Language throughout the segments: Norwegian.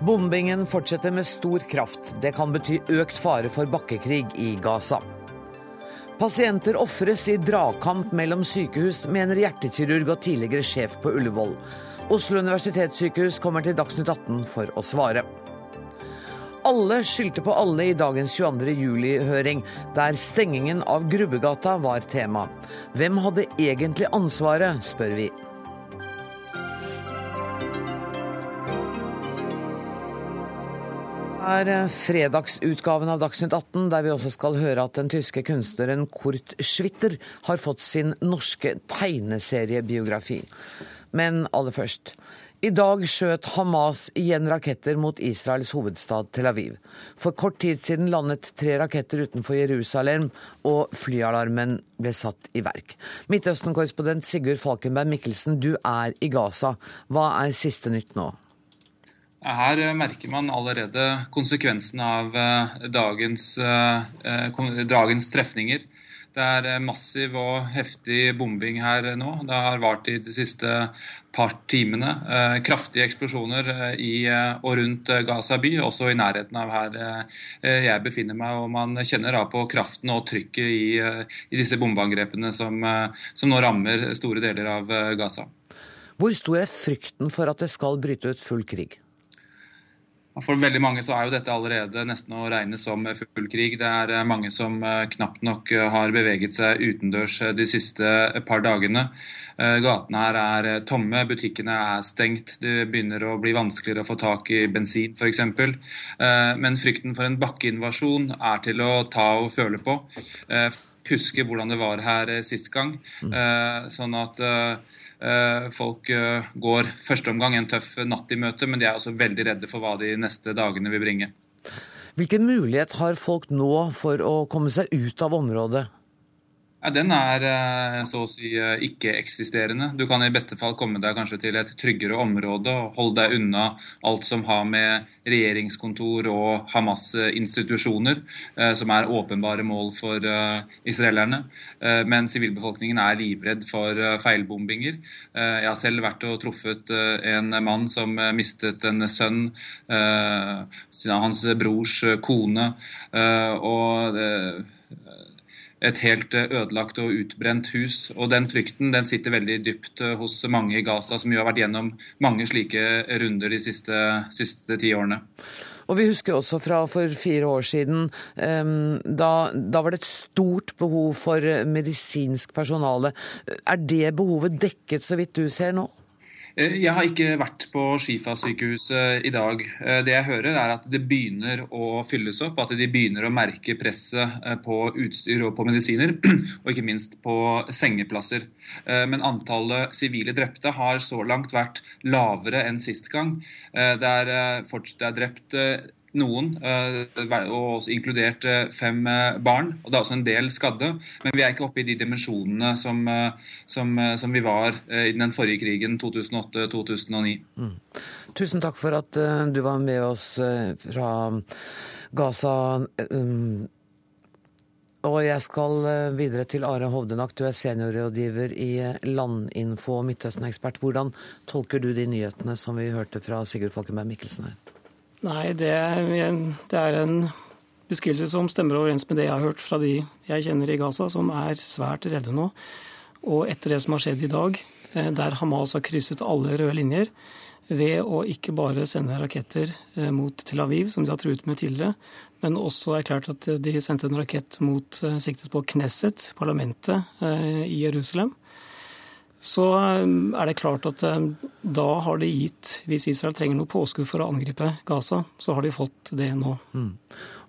Bombingen fortsetter med stor kraft. Det kan bety økt fare for bakkekrig i Gaza. Pasienter ofres i dragkamp mellom sykehus, mener hjertekirurg og tidligere sjef på Ullevål. Oslo universitetssykehus kommer til Dagsnytt 18 for å svare. Alle skyldte på alle i dagens 22. juli-høring, der stengingen av Grubbegata var tema. Hvem hadde egentlig ansvaret, spør vi. Er eh, fredagsutgaven av Dagsnytt 18, der vi også skal høre at den tyske kunstneren Kurt Schwitter har fått sin norske tegneseriebiografi. Men aller først. I dag skjøt Hamas igjen raketter mot Israels hovedstad Tel Aviv. For kort tid siden landet tre raketter utenfor Jerusalem, og flyalarmen ble satt i verk. Midtøsten-korrespondent Sigurd Falkenberg Mikkelsen, du er i Gaza. Hva er siste nytt nå? Her eh, merker man allerede konsekvensene av eh, dagens, eh, dagens trefninger. Det er massiv og heftig bombing her nå. Det har vart i de siste par timene. Kraftige eksplosjoner i og rundt Gaza by, også i nærheten av her jeg befinner meg. Og man kjenner da på kraften og trykket i, i disse bombeangrepene som, som nå rammer store deler av Gaza. Hvor stor er frykten for at det skal bryte ut full krig? For veldig mange så er jo dette allerede nesten å regne som full krig. Det er eh, mange som eh, knapt nok eh, har beveget seg utendørs de siste par dagene. Gatene her er tomme, butikkene er stengt. Det begynner å bli vanskeligere å få tak i bensin f.eks. Men frykten for en bakkeinvasjon er til å ta og føle på. Huske hvordan det var her sist gang. Mm. Sånn at Eh, folk eh, går første omgang en tøff natt i møte, men de er også veldig redde for hva de neste dagene vil bringe. Hvilken mulighet har folk nå for å komme seg ut av området? Ja, den er eh, så å si eh, ikke-eksisterende. Du kan i beste fall komme deg kanskje til et tryggere område og holde deg unna alt som har med regjeringskontor og Hamas-institusjoner, eh, som er åpenbare mål for israelerne. Men sivilbefolkningen er livredd for feilbombinger. Jeg har selv vært og truffet en mann som mistet en sønn, hans brors kone. og et helt eh, ødelagt og utbrent hus. Og Den frykten den sitter veldig dypt eh, hos mange i Gaza, som jo har vært gjennom mange slike runder de siste, siste ti årene. Og Vi husker også fra for fire år siden. Da, da, var det et stort behov for medisinsk personale. Er det behovet dekket, så vidt du ser nå? Eh, jeg har ikke vært på Skifa-sykehuset i dag. Eh, det jeg hører er at det begynner å fylles opp, at de begynner å merke presset eh, på utstyr og på medisiner, og ikke minst på sengeplasser. Men antallet sivile drepte har så langt vært lavere enn sist gang. Det er, det er drept noen, eh, og inkludert eh, fem eh, barn. og Det er også en del skadde. Men vi er ikke oppe i de dimensjonene som, som, som vi var i den forrige krigen, 2008-2009. Mm. Tusen takk for at du var med oss fra Gaza. Og jeg skal videre til Are Hovdenak, du er seniorrådgiver i Landinfo og Midtøsten-ekspert. Hvordan tolker du de nyhetene som vi hørte fra Sigurd Falkenberg Mikkelsen her? Nei, det, det, er en beskrivelse som stemmer overens med det jeg har hørt fra de jeg kjenner i Gaza, som er svært redde nå. Og etter det som har skjedd i dag, eh, der Hamas har krysset alle røde linjer ved å ikke bare sende raketter eh, mot Tel Aviv, som de har truet med tidligere, men også erklært at de sendte en rakett mot eh, siktet på Knesset, parlamentet i Jerusalem så um, er det klart at um, da har de gitt Hvis Israel trenger noe påskudd for å angripe Gaza, så har de fått det nå. Mm.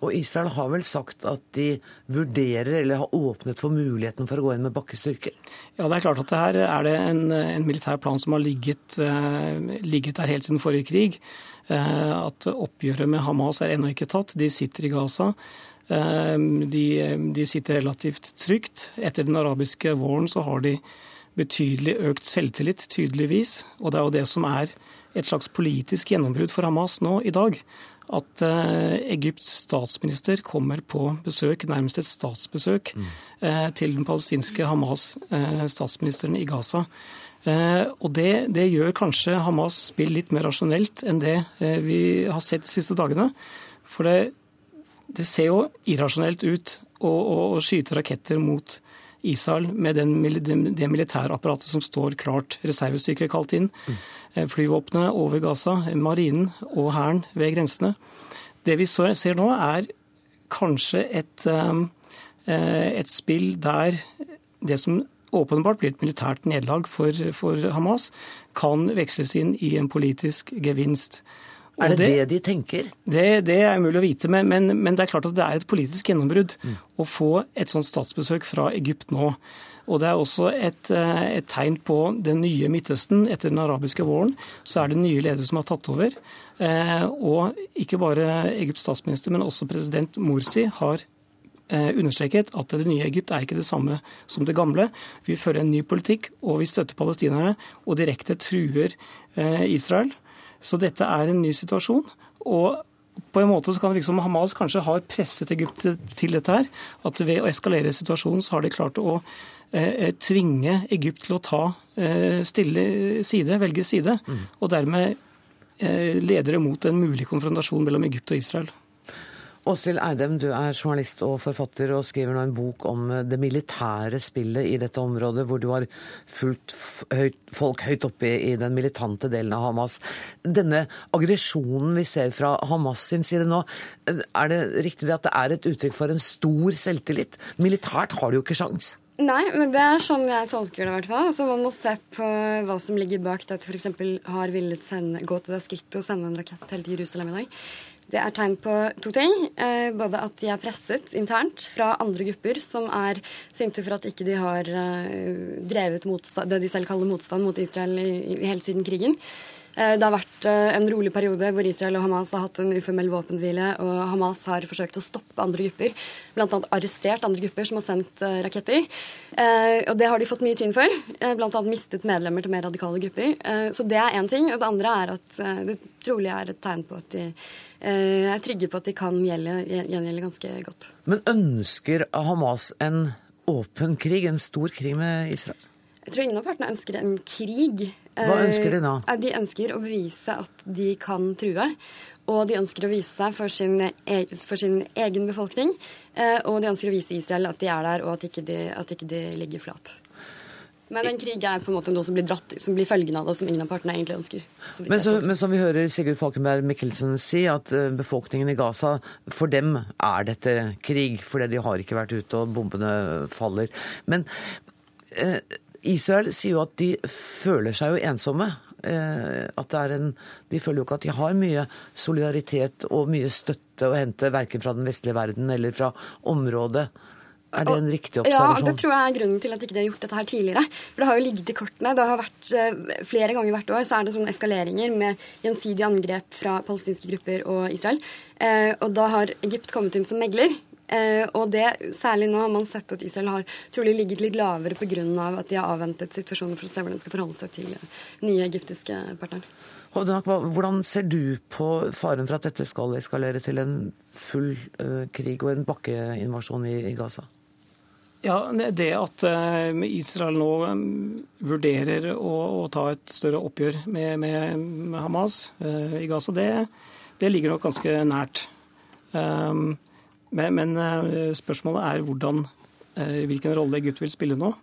Og Israel har vel sagt at de vurderer eller har åpnet for muligheten for å gå inn med bakkestyrker? Ja, det er klart at her er det en, en militær plan som har ligget, uh, ligget, der helt siden forrige krig. At oppgjøret med Hamas er ennå ikke tatt. De sitter i Gaza. De, de sitter relativt trygt. Etter den arabiske våren så har de betydelig økt selvtillit, tydeligvis. Og det er jo det som er et slags politisk gjennombrudd for Hamas nå i dag. at uh, Egypts statsminister kommer på besøk, nærmest et statsbesøk, mm. uh, til den palestinske Hamas-statsministeren uh, i Gaza. og det, det, gjør kanskje Hamas spill litt mer rasjonelt enn det vi har sett de siste dagene. For det, det ser jo irrasjonelt ut å, å, å skyte raketter mot Israel med den, det militærapparatet som står klart. Reservestyrker er kalt inn. Mm. Flyvåpenet over Gaza, marinen og hæren ved grensene. Det vi ser nå, er kanskje et, eh, et spill der det som åpenbart blir et militært nederlag for, for Hamas, kan veksles inn i en politisk gevinst. Er det, det det, de tenker? Det, det er umulig å vite, men, men, men, det er klart at det er et politisk gjennombrudd mm. å få et sånt statsbesøk fra Egypt nå. Og det er også et, eh, et, tegn på den nye Midtøsten. Etter den arabiske våren så er det nye ledere som har tatt over. Eh, og ikke bare Egypts statsminister, men også president Morsi har eh, understreket at det nye Egypt er ikke det samme som det gamle. Vi fører en ny politikk, og vi støtter palestinerne og direkte truer Israel. Så dette er en ny situasjon. og på en måte så kan det virke som Hamas kanskje har presset Egypt til dette her. At ved å eskalere situasjonen så har de klart å eh, eh tvinge Egypt til å ta eh, stille side, velge side. Mm. Og dermed eh, leder det mot en mulig konfrontasjon mellom Egypt og Israel. Åshild Eidem, du er journalist og forfatter og skriver nå en bok om eh, det militære spillet i dette området, hvor du har fulgt folk høyt oppe i den militante delen av Hamas. Denne aggresjonen vi ser fra Hamas sin side nå, eh, er det riktig at det er et uttrykk for en stor selvtillit? Militært har de jo ikke sjans. Nei, men det er sånn jeg tolker det. i hvert fall. Altså, man må se på hva som ligger bak det at de f.eks. har villet sende, gå til det skrittet og sende en rakett til Jerusalem i dag. Det er tegn på to ting. Eh, både at de er presset internt fra andre grupper som er sinte for at ikke de har eh, drevet motstand, det de selv kaller motstand mot Israel helt siden krigen. Eh, det har vært en rolig periode hvor Israel og Hamas har hatt en uformell våpenhvile, og Hamas har forsøkt å stoppe andre grupper, bl.a. arrestert andre grupper som har sendt raketter. Og det har de fått mye tyn for, bl.a. mistet medlemmer til mer radikale grupper. Så det er én ting. Og det andre er at det trolig er et tegn på at de er trygge på at de kan gjengjelde ganske godt. Men ønsker Hamas en åpen krig, en stor krig med Israel? Jeg tror ingen av partene ønsker en krig. Hva ønsker de da? Eh, de ønsker å bevise at de kan true. Og de ønsker å vise seg for sin, egen, for sin egen befolkning. Eh, og de ønsker å vise Israel at de er der, og at ikke de, at ikke de ligger flat. Men en krig er på en måte noe som blir dratt, som blir følgen av det, som ingen av partene egentlig ønsker. Men, så, men, som vi hører Sigurd Falkenberg Mikkelsen si, at eh, befolkningen i Gaza, for dem er dette krig. Fordi de har ikke vært ute og bombene faller. Men eh, Israel sier jo at de føler seg jo ensomme. Eh, at det er en, De føler jo ikke at de har mye solidaritet og mye støtte å hente, verken fra den vestlige verden eller fra området. Er det en riktig observasjon? Ja, det tror jeg er grunnen til at ikke de har gjort dette her tidligere. For Det har jo ligget i kortene. Det har vært eh, Flere ganger hvert år så er det sånne eskaleringer med gjensidige angrep fra palestinske grupper og Israel. Eh, og da har Egypt kommet inn som megler. Eh, og det, særlig nå har man sett at Israel har trolig ligget litt lavere pga. at de har avventet situasjonen for å se hvordan de skal forholde seg til nye egyptiske partnere. Hvordan ser du på faren for at dette skal eskalere til en full krig og en bakkeinvasjon i Gaza? Ja, Det at uh, Israel nå um, vurderer å, å, ta et større oppgjør med, med, Hamas uh, i Gaza, det, det, ligger nok ganske nært. Men, men eh, spørsmålet er hvordan, eh, hvilken rolle Egypt vil spille nå.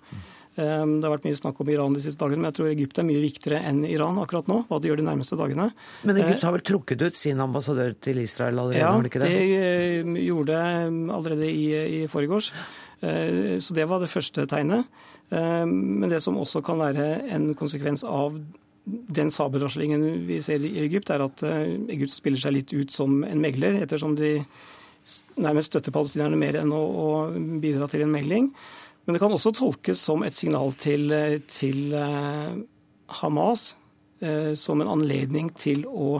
Eh, det har vært mye snakk om Iran de siste dagene, men jeg tror Egypt er mye viktigere enn Iran akkurat nå. hva de gjør de nærmeste dagene. Men Egypt har vel trukket ut sin ambassadør til Israel allerede? Ja, det, det gjorde det allerede i, i forgårs. Så det var det første tegnet. Men det som også kan være en konsekvens av den sabelraslingen vi ser i Egypt, er at Egypt spiller seg litt ut som en megler, ettersom de nærmest støtter palestinerne mer enn å, bidra til en megling. Men det kan også tolkes som et signal til, til Hamas som en anledning til å,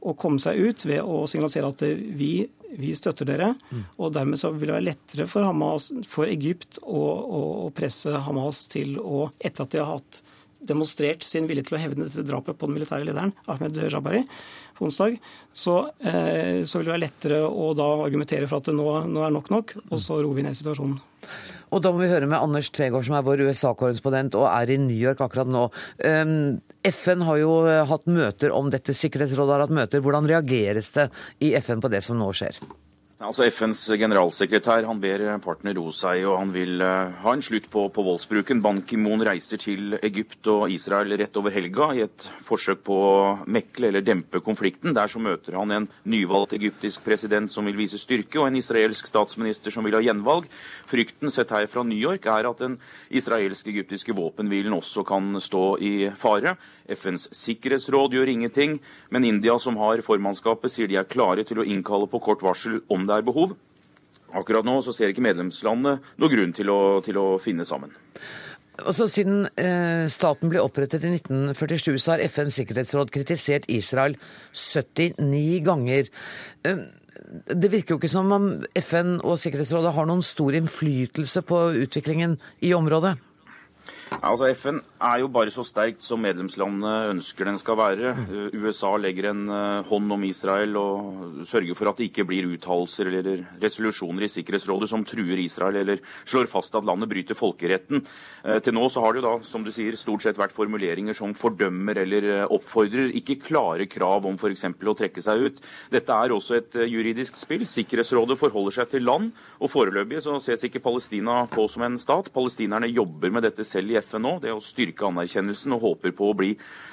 å, komme seg ut ved å signalisere at vi, vi støtter dere. Mm. Og dermed så vil det være lettere for, Hamas, for Egypt å, å, å, presse Hamas til å, etter at de har hatt demonstrert sin vilje til å hevne dette drapet på den militære lederen, Ahmed Jabari, på onsdag, så, eh, så vil det være lettere å da argumentere for at det nå, nå er nok nok, og så roer vi ned situasjonen. Og da må vi høre med Anders Tvegård, som er vår USA-korrespondent og er i New York akkurat nå. Um, FN har jo hatt møter om dette, Sikkerhetsrådet har hatt møter. Hvordan reageres det i FN på det som nå skjer? Altså FNs generalsekretær han ber partene roe seg, og han vil uh, ha en slutt på, på voldsbruken. Ban Ki-moon reiser til Egypt og Israel rett over helga i et forsøk på å mekle eller dempe konflikten. Der så møter han en nyvalgt egyptisk president som vil vise styrke, og en israelsk statsminister som vil ha gjenvalg. Frykten sett her fra New York er at den israelsk-egyptiske våpenhvilen også kan stå i fare. FNs sikkerhetsråd gjør ingenting, men India, som har formannskapet, sier de er klare til å innkalle på kort varsel om det er behov. Akkurat nå så ser ikke medlemslandene noen grunn til å, til å finne sammen. Også siden eh, staten ble opprettet i 1947, så har FNs sikkerhetsråd kritisert Israel 79 ganger. Eh, det virker jo ikke som om FN og Sikkerhetsrådet har noen stor innflytelse på utviklingen i området? Altså FN er jo bare så sterkt som medlemslandene ønsker den skal være. Eh, USA legger en eh, hånd om Israel og sørger for at det ikke blir uttalelser eller resolusjoner i Sikkerhetsrådet som truer Israel eller slår fast at landet bryter folkeretten. Eh, til nå så har det jo da, som du sier, stort sett vært formuleringer som fordømmer eller oppfordrer, ikke klare krav om f.eks. å trekke seg ut. Dette er også et juridisk spill. Sikkerhetsrådet forholder seg til land, og foreløpig så ses ikke Palestina på som en stat. Palestinerne jobber med dette selv i FN nå, det å styrke anerkjennelsen, og håper på å bli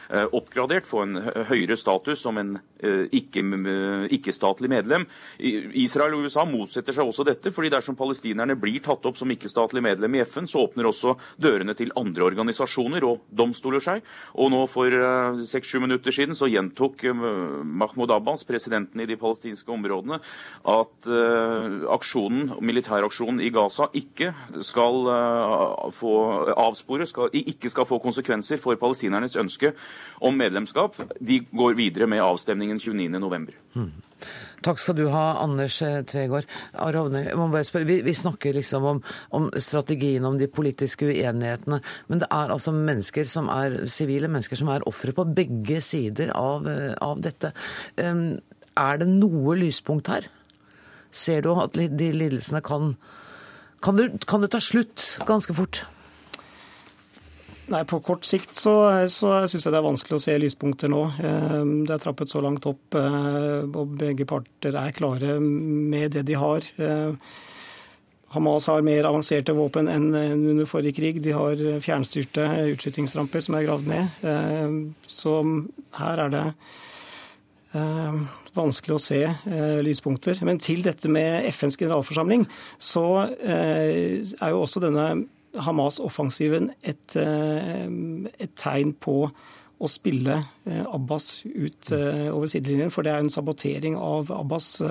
oppgradert, få en høyere status som en eh, ikke-statlig medlem. Israel og USA motsetter seg også dette, fordi dersom palestinerne blir tatt opp som ikke-statlig medlem i FN, så åpner også dørene til andre organisasjoner og domstoler seg. Og nå for eh, seks-sju minutter siden så gjentok Mahmoud Abbas, presidenten i de palestinske områdene, at aksjonen, militæraksjonen i Gaza ikke skal få avspore skal, ikke skal få konsekvenser for palestinernes ønske om medlemskap. De går videre med avstemningen 29.11. Hmm. Takk skal du ha, Anders Tvegård. Vi, vi, snakker liksom om, om, strategien, om de politiske uenighetene. Men det er altså mennesker som er sivile mennesker som er ofre på begge sider av, av dette. Um, er det noe lyspunkt her? Ser du at de lidelsene kan kan det, kan det ta slutt ganske fort? Nei, På kort sikt så, så syns jeg det er vanskelig å se lyspunkter nå. Eh, det er trappet så langt opp, eh, og begge parter er klare med det de har. Eh, Hamas har mer avanserte våpen enn under forrige krig. De har fjernstyrte utskytingsramper som er gravd ned. Så her er det vanskelig å se lyspunkter. Men til dette med FNs generalforsamling, så er jo også denne Hamas-offensiven et, eh, et, tegn på å spille eh, Abbas ut eh, over sidelinjen. For det er en sabotering av Abbas'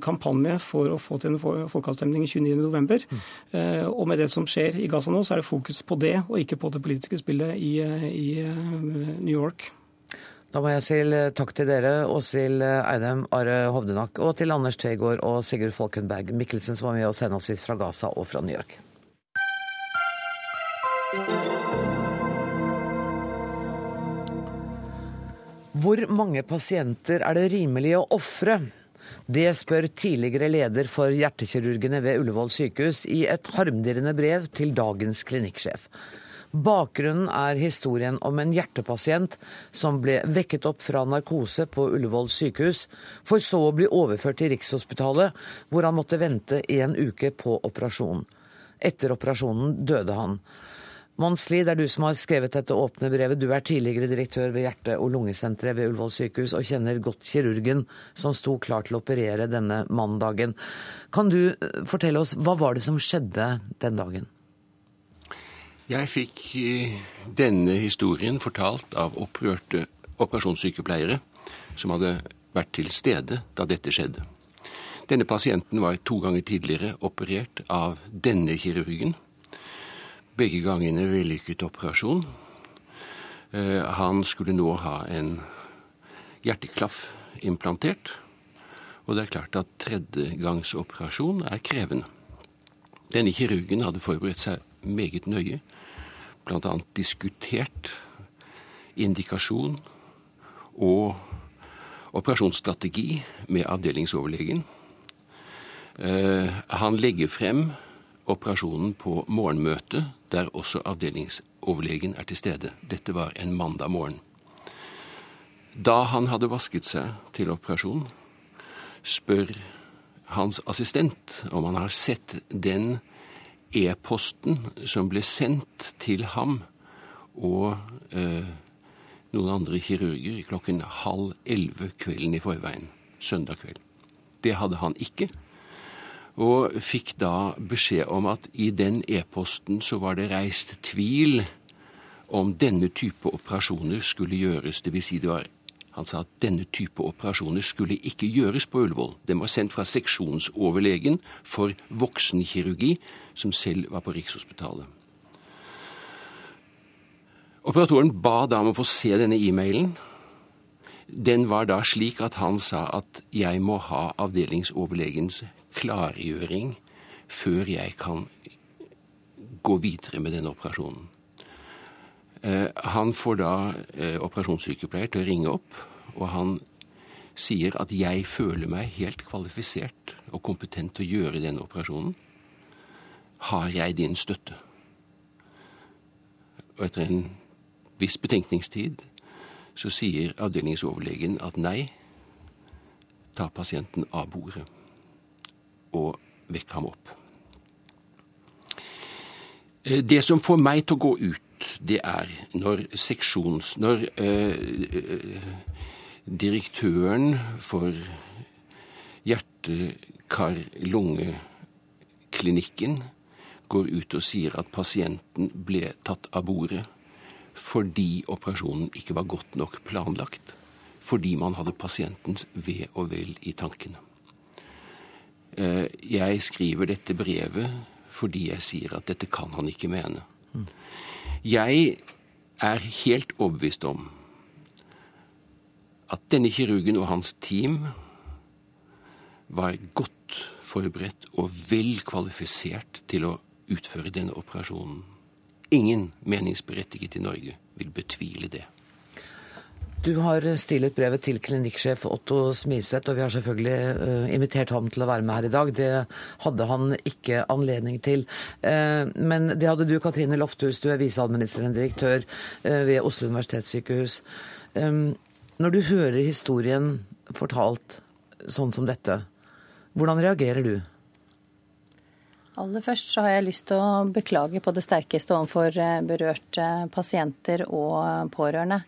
kampanje for å få til en folkeavstemning 29.11. Mm. Og med det som skjer i Gaza nå, så er det fokus på det, og ikke på det politiske spillet i, i New York. Da må jeg si takk til dere, Åshild Eidem, Are Hovdenak, og til Anders Tvegård og Sigurd Folkenberg Mikkelsen, som var med oss henholdsvis fra Gaza og fra New York. Hvor mange pasienter er det rimelig å ofre? Det spør tidligere leder for hjertekirurgene ved Ullevål sykehus i et harmdirrende brev til dagens klinikksjef. Bakgrunnen er historien om en hjertepasient som ble vekket opp fra narkose på Ullevål sykehus, for så å bli overført til Rikshospitalet, hvor han måtte vente en uke på operasjon. Etter operasjonen døde han. Mons Lie, det er du som har skrevet dette åpne brevet. Du er tidligere direktør ved hjerte- og lungesenteret ved Ullevål sykehus og kjenner godt kirurgen som sto klar til å operere denne mandagen. Kan du eh, fortelle oss, hva var det som skjedde den dagen? Jeg fikk eh, denne historien fortalt av opprørte operasjonssykepleiere som hadde vært til stede da dette skjedde. Denne pasienten var to ganger tidligere operert av denne kirurgen begge gangene vellykket operasjon. Eh, han skulle nå ha en hjerteklaff implantert. Og det er klart at tredjegangsoperasjon er krevende. Denne kirurgen hadde forberedt seg meget nøye bl.a. diskutert indikasjon og operasjonsstrategi med avdelingsoverlegen. Eh, han legger frem operasjonen på morgenmøtet, der også avdelingsoverlegen er til stede. Dette var en mandag morgen. Da han hadde vasket seg til operasjon, spør hans assistent om han har sett den e-posten som ble sendt til ham og eh, noen andre kirurger klokken halv elleve kvelden i forveien. Søndag kveld. Det hadde han ikke. Og fikk da beskjed om at i den e-posten så var det reist tvil om denne type operasjoner skulle gjøres. Vil si det var han sa at denne type operasjoner skulle ikke gjøres på Ullevål. Den var sendt fra seksjonsoverlegen for voksenkirurgi, som selv var på Rikshospitalet. Operatoren ba da om å få se denne e-mailen. Den var da slik at han sa at jeg må ha avdelingsoverlegens klargjøring før jeg kan gå videre med denne operasjonen. Eh, han får da eh, operasjonssykepleier til å ringe opp, og han sier at jeg føler meg helt kvalifisert og kompetent til å gjøre denne operasjonen. Har jeg din støtte? Og etter en viss betenkningstid så sier avdelingsoverlegen at nei, ta pasienten av bordet og vekk ham opp. Eh, det som får meg til å gå ut, det er når seksjons... Når eh, direktøren for hjerte-kar-lungeklinikken går ut og sier at pasienten ble tatt av bordet fordi operasjonen ikke var godt nok planlagt. Fordi man hadde pasientens ve og vel i tankene. Eh, jeg skriver dette brevet fordi jeg sier at dette kan han ikke mene. Jeg er helt overbevist om at denne kirurgen og hans team var godt forberedt og vel kvalifisert til å utføre denne operasjonen. Ingen meningsberettiget i Norge vil betvile det. Du har stilet brevet til klinikksjef Otto Smiseth, og vi har selvfølgelig uh, invitert ham til å være med her i dag. Det hadde han ikke anledning til. Uh, men det hadde du, Katrine Lofthus, du er viseadministrerende direktør uh, ved Oslo universitetssykehus. Når du hører historien fortalt sånn som dette, hvordan reagerer du? Aller først så har jeg lyst til å beklage på det sterkeste overfor eh, berørte pasienter og pårørende.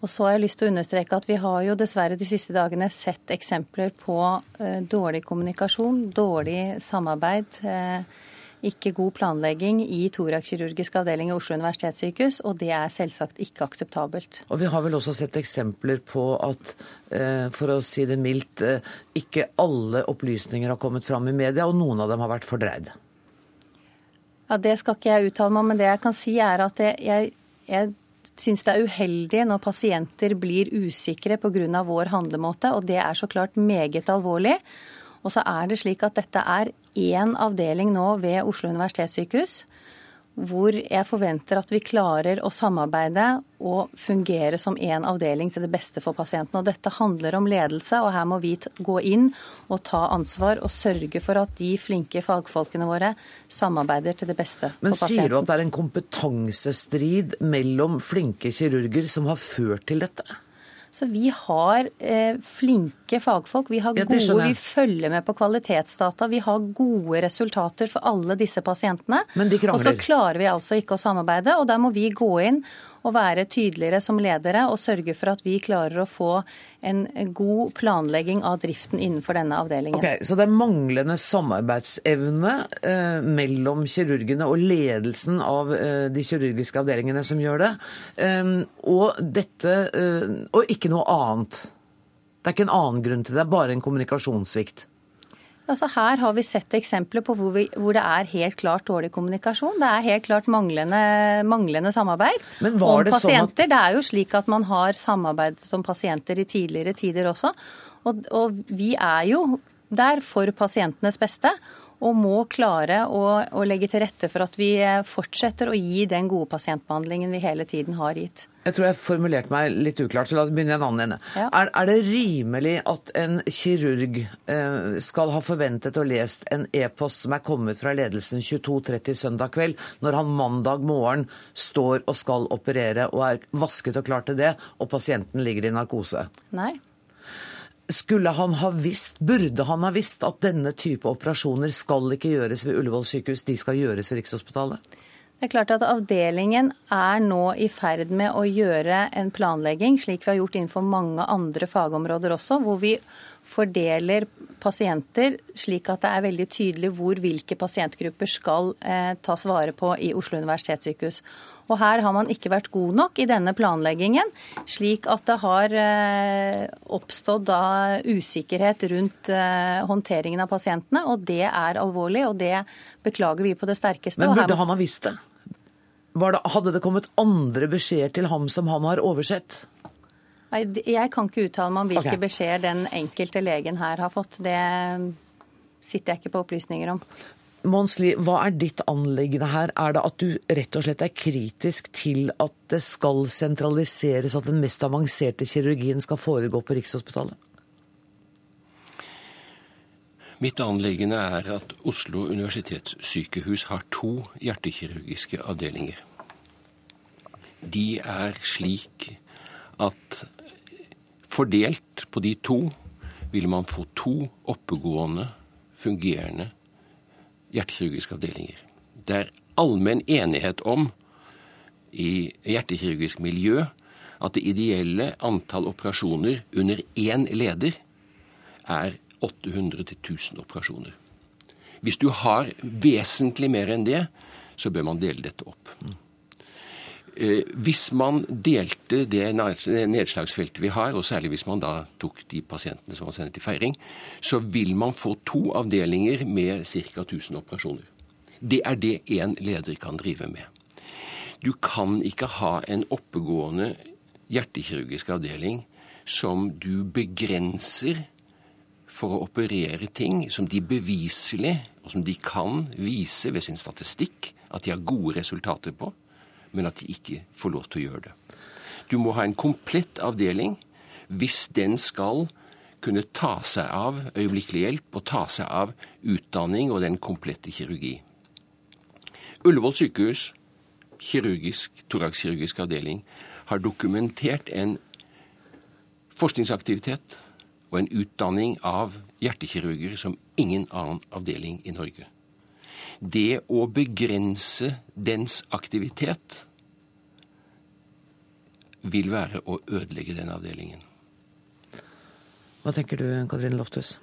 Og så har jeg lyst til å understreke at vi har jo dessverre de siste dagene sett eksempler på eh, dårlig kommunikasjon, dårlig samarbeid, eh, ikke god planlegging i thoraxkirurgisk avdeling i Oslo universitetssykehus, og det er selvsagt ikke akseptabelt. Og vi har vel også sett eksempler på at, for å si det mildt, ikke alle opplysninger har kommet fram i media, og noen av dem har vært fordreid. Ja, Det skal ikke jeg uttale meg om, men det jeg kan si er at jeg, jeg syns det er uheldig når pasienter blir usikre pga. vår handlemåte, og det er så klart meget alvorlig. Og så er det slik at dette er én avdeling nå ved Oslo universitetssykehus hvor jeg forventer at vi klarer å samarbeide og fungere som én avdeling til det beste for pasienten. Og dette handler om ledelse, og her må vi gå inn og ta ansvar og sørge for at de flinke fagfolkene våre samarbeider til det beste Men for pasienten. Men sier du at det er en kompetansestrid mellom flinke kirurger som har ført til dette? Så vi har eh, flinke fagfolk. Vi har gode, vi følger med på kvalitetsdata. Vi har gode resultater for alle disse pasientene. Men de krangler. Og så klarer vi altså ikke å samarbeide, og der må vi gå inn og være tydeligere som ledere og sørge for at vi klarer å få en god planlegging av driften innenfor denne avdelingen. Ok, Så det er manglende samarbeidsevne eh, mellom kirurgene og ledelsen av eh, de kirurgiske avdelingene som gjør det, eh, og dette eh, Og ikke noe annet. Det er ikke en annen grunn til det, det er bare en kommunikasjonssvikt. Altså her har vi sett eksempler på hvor, vi, hvor, det er helt klart dårlig kommunikasjon. Det er helt klart manglende, manglende samarbeid Men var om det pasienter. Sånn at... Det er jo slik at man har samarbeidet om pasienter i tidligere tider også. Og, og vi er jo der for pasientenes beste. Og må klare å, å, legge til rette for at vi fortsetter å gi den gode pasientbehandlingen vi hele tiden har gitt. Jeg tror jeg formulerte meg litt uklart, så la oss begynne i en annen ende. Ja. Er, er, det rimelig at en kirurg eh, skal ha forventet og lest en e-post som er kommet fra ledelsen 22.30 søndag kveld, når han mandag morgen står og skal operere og er vasket og klar til det, og pasienten ligger i narkose? Nei. Skulle han ha visst, Burde han ha visst at denne type operasjoner skal ikke gjøres ved Ullevål sykehus, de skal gjøres ved Rikshospitalet? Det er klart at Avdelingen er nå i ferd med å gjøre en planlegging, slik vi har gjort innenfor mange andre fagområder også, hvor vi fordeler pasienter slik at det er veldig tydelig hvor hvilke pasientgrupper skal eh, tas vare på i Oslo universitetssykehus. Og her har man ikke vært god nok i denne planleggingen, slik at det har eh, oppstått da usikkerhet rundt eh, håndteringen av pasientene. Og det er alvorlig, og det beklager vi på det sterkeste. Men burde han ha visst det? det? Hadde det kommet andre beskjeder til ham som han har oversett? Nei, Jeg kan ikke uttale meg om hvilke okay. beskjeder den enkelte legen her har fått. Det sitter jeg ikke på opplysninger om. Mons hva er ditt anliggende her? Er det at du rett og slett er kritisk til at det skal sentraliseres, at den mest avanserte kirurgien skal foregå på Rikshospitalet? Mitt anliggende er at Oslo universitetssykehus har to hjertekirurgiske avdelinger. De er slik at fordelt på de to vil man få to oppegående, fungerende hjertekirurgiske avdelinger. Det er allmenn enighet om i hjertekirurgisk miljø at det ideelle antall operasjoner under én leder er 800-1000 operasjoner. Hvis du har vesentlig mer enn det, så bør man dele dette opp. Eh, hvis man delte det nedslagsfeltet vi har, og særlig hvis man da tok de pasientene som var sendt til feiring, så vil man få to avdelinger med ca. 1000 operasjoner. Det er det én leder kan drive med. Du kan ikke ha en oppegående hjertekirurgisk avdeling som du begrenser for å operere ting som de beviselig, og som de kan vise ved sin statistikk, at de har gode resultater på men at de ikke får lov til å gjøre det. Du må ha en komplett avdeling hvis den skal kunne ta seg av øyeblikkelig hjelp og ta seg av utdanning og den komplette kirurgi. Ullevål sykehus, kirurgisk, torakskirurgisk avdeling, har dokumentert en forskningsaktivitet og en utdanning av hjertekirurger som ingen annen avdeling i Norge. Det å begrense dens aktivitet vil være å ødelegge den avdelingen. Hva tenker du, Katrine Lofthus?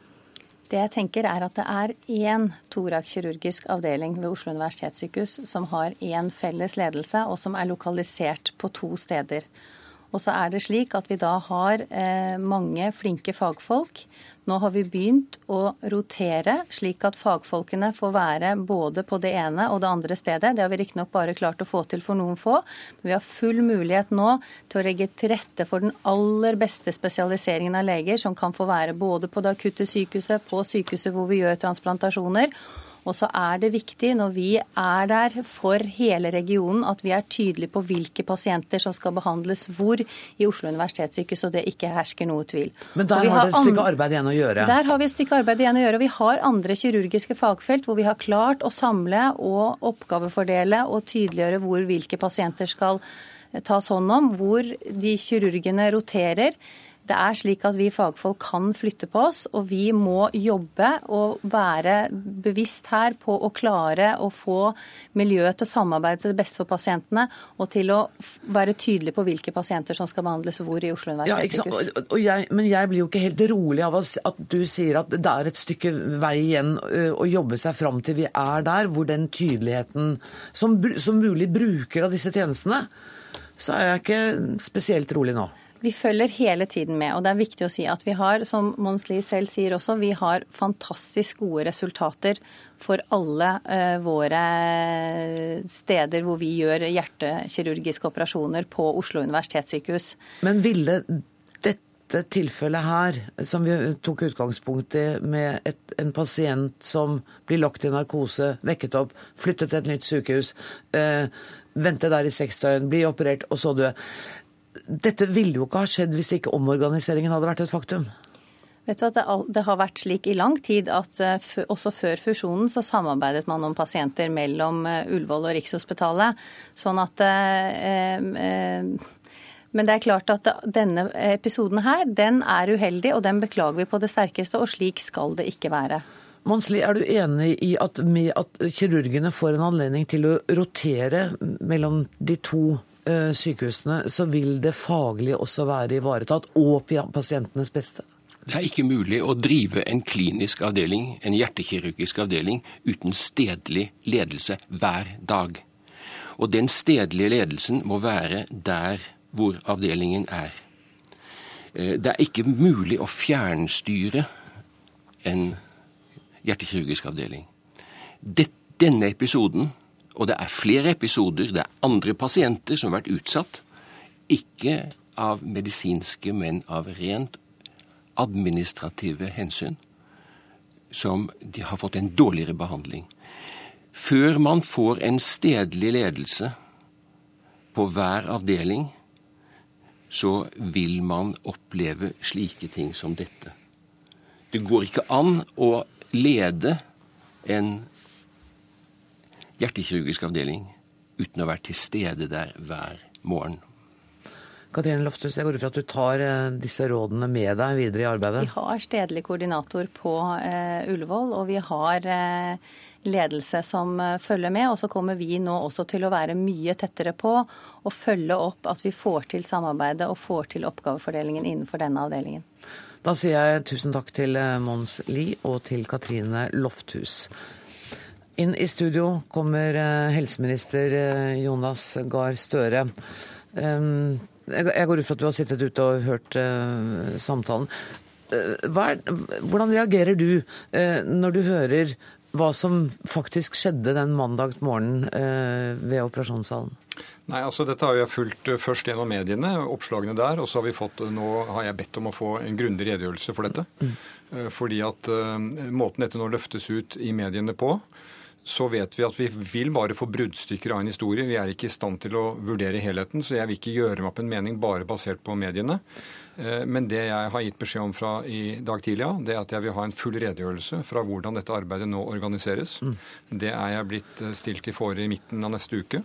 Det jeg tenker er at det er én thorax-kirurgisk avdeling ved Oslo universitetssykehus som har én felles ledelse, og som er lokalisert på to steder. Og så er det slik at vi da har eh, mange flinke fagfolk. Nå har vi begynt å rotere, slik at fagfolkene får være både på det ene og det andre stedet. Det har vi riktignok bare klart å få til for noen få. Men vi har full mulighet nå til å legge til rette for den aller beste spesialiseringen av leger, som kan få være både på det akutte sykehuset, på sykehuset hvor vi gjør transplantasjoner og så er det viktig når vi er der for hele regionen, at vi er tydelige på hvilke pasienter som skal behandles hvor i Oslo universitetssykehus, og det ikke hersker noe tvil. Men der har dere et stykke arbeid igjen å gjøre? Der har vi et stykke arbeid igjen å gjøre. og Vi har andre kirurgiske fagfelt hvor vi har klart å samle og oppgavefordele og tydeliggjøre hvor hvilke pasienter skal tas hånd om, hvor de kirurgene roterer. Det er slik at vi fagfolk kan flytte på oss, og vi må jobbe og være bevisst her på å klare å få miljøet til å samarbeide til det beste for pasientene, og til å være tydelig på hvilke pasienter som skal behandles hvor i Oslo universitetssykehus. Ja, men jeg blir jo ikke helt rolig av at du sier at det er et stykke vei igjen å jobbe seg fram til vi er der, hvor den tydeligheten som, som mulig bruker av disse tjenestene, så er jeg ikke spesielt rolig nå. Vi følger hele tiden med, og det er viktig å si at vi har, som Mons Lie selv sier også, vi har fantastisk gode resultater for alle uh, våre steder hvor vi gjør hjertekirurgiske operasjoner på Oslo universitetssykehus. Men ville dette tilfellet her, som vi tok utgangspunkt i med et, en pasient som blir lagt i narkose, vekket opp, flyttet til et nytt sykehus, uh, vente der i seks døgn, bli operert og så dø. Dette ville jo ikke ha skjedd hvis ikke omorganiseringen hadde vært et faktum. Vet du at Det har vært slik i lang tid at eh, også før fusjonen så samarbeidet man om pasienter mellom eh, Ullevål og Rikshospitalet. Sånn at eh, men det er klart at denne episoden her, den er uheldig, og den beklager vi på det sterkeste, og slik skal det ikke være. Monsli, er du enig i at at kirurgene får en anledning til å rotere mellom de to sykehusene, så vil det faglig også være ivaretatt, og pasientenes beste? Det er ikke mulig å drive en klinisk avdeling, en hjertekirurgisk avdeling, uten stedlig ledelse hver dag. Og den stedlige ledelsen må være der hvor avdelingen er. Eh, det er ikke mulig å fjernstyre en hjertekirurgisk avdeling. Denne episoden, og det er flere episoder, det er andre pasienter som har vært utsatt, ikke av medisinske, men av rent administrative hensyn som de har fått en dårligere behandling. Før man får en stedlig ledelse på hver avdeling, så vil man oppleve slike ting som dette. Det går ikke an å lede en hjertekirurgisk avdeling uten å være til stede der hver morgen. Katrine Lofthus, jeg går ut fra at du tar eh, disse rådene med deg videre i arbeidet? Vi har stedlig koordinator på uh, Ullevål, og vi har uh, ledelse som uh, følger med. Og så kommer vi nå også til å være mye tettere på og følge opp at vi får til samarbeidet og får til oppgavefordelingen innenfor denne avdelingen. Da sier jeg tusen takk til Mons Lie og til Katrine Lofthus. Inn i studio kommer helseminister Jonas Gahr Støre. Um, jeg går ut fra at du har sittet ute og hørt uh, samtalen. Er, hvordan reagerer du når du hører hva som faktisk skjedde den mandag morgenen ved operasjonssalen? Nei, altså Dette har jeg fulgt først gjennom mediene, oppslagene der. Og så har vi fått, nå har jeg bedt om å få en grundig redegjørelse for dette. Mm. Fordi at måten dette nå løftes ut i mediene på, så vet vi at vi vil bare få bruddstykker av en historie. Vi er ikke i stand til å vurdere helheten, så jeg vil ikke gjøre meg opp en mening bare basert på mediene. Eh, men det jeg har gitt beskjed om fra i dag tidlig, det er at jeg vil ha en full redegjørelse fra hvordan dette arbeidet nå organiseres. Mm. Det er jeg blitt eh, stilt i fore i midten av neste uke.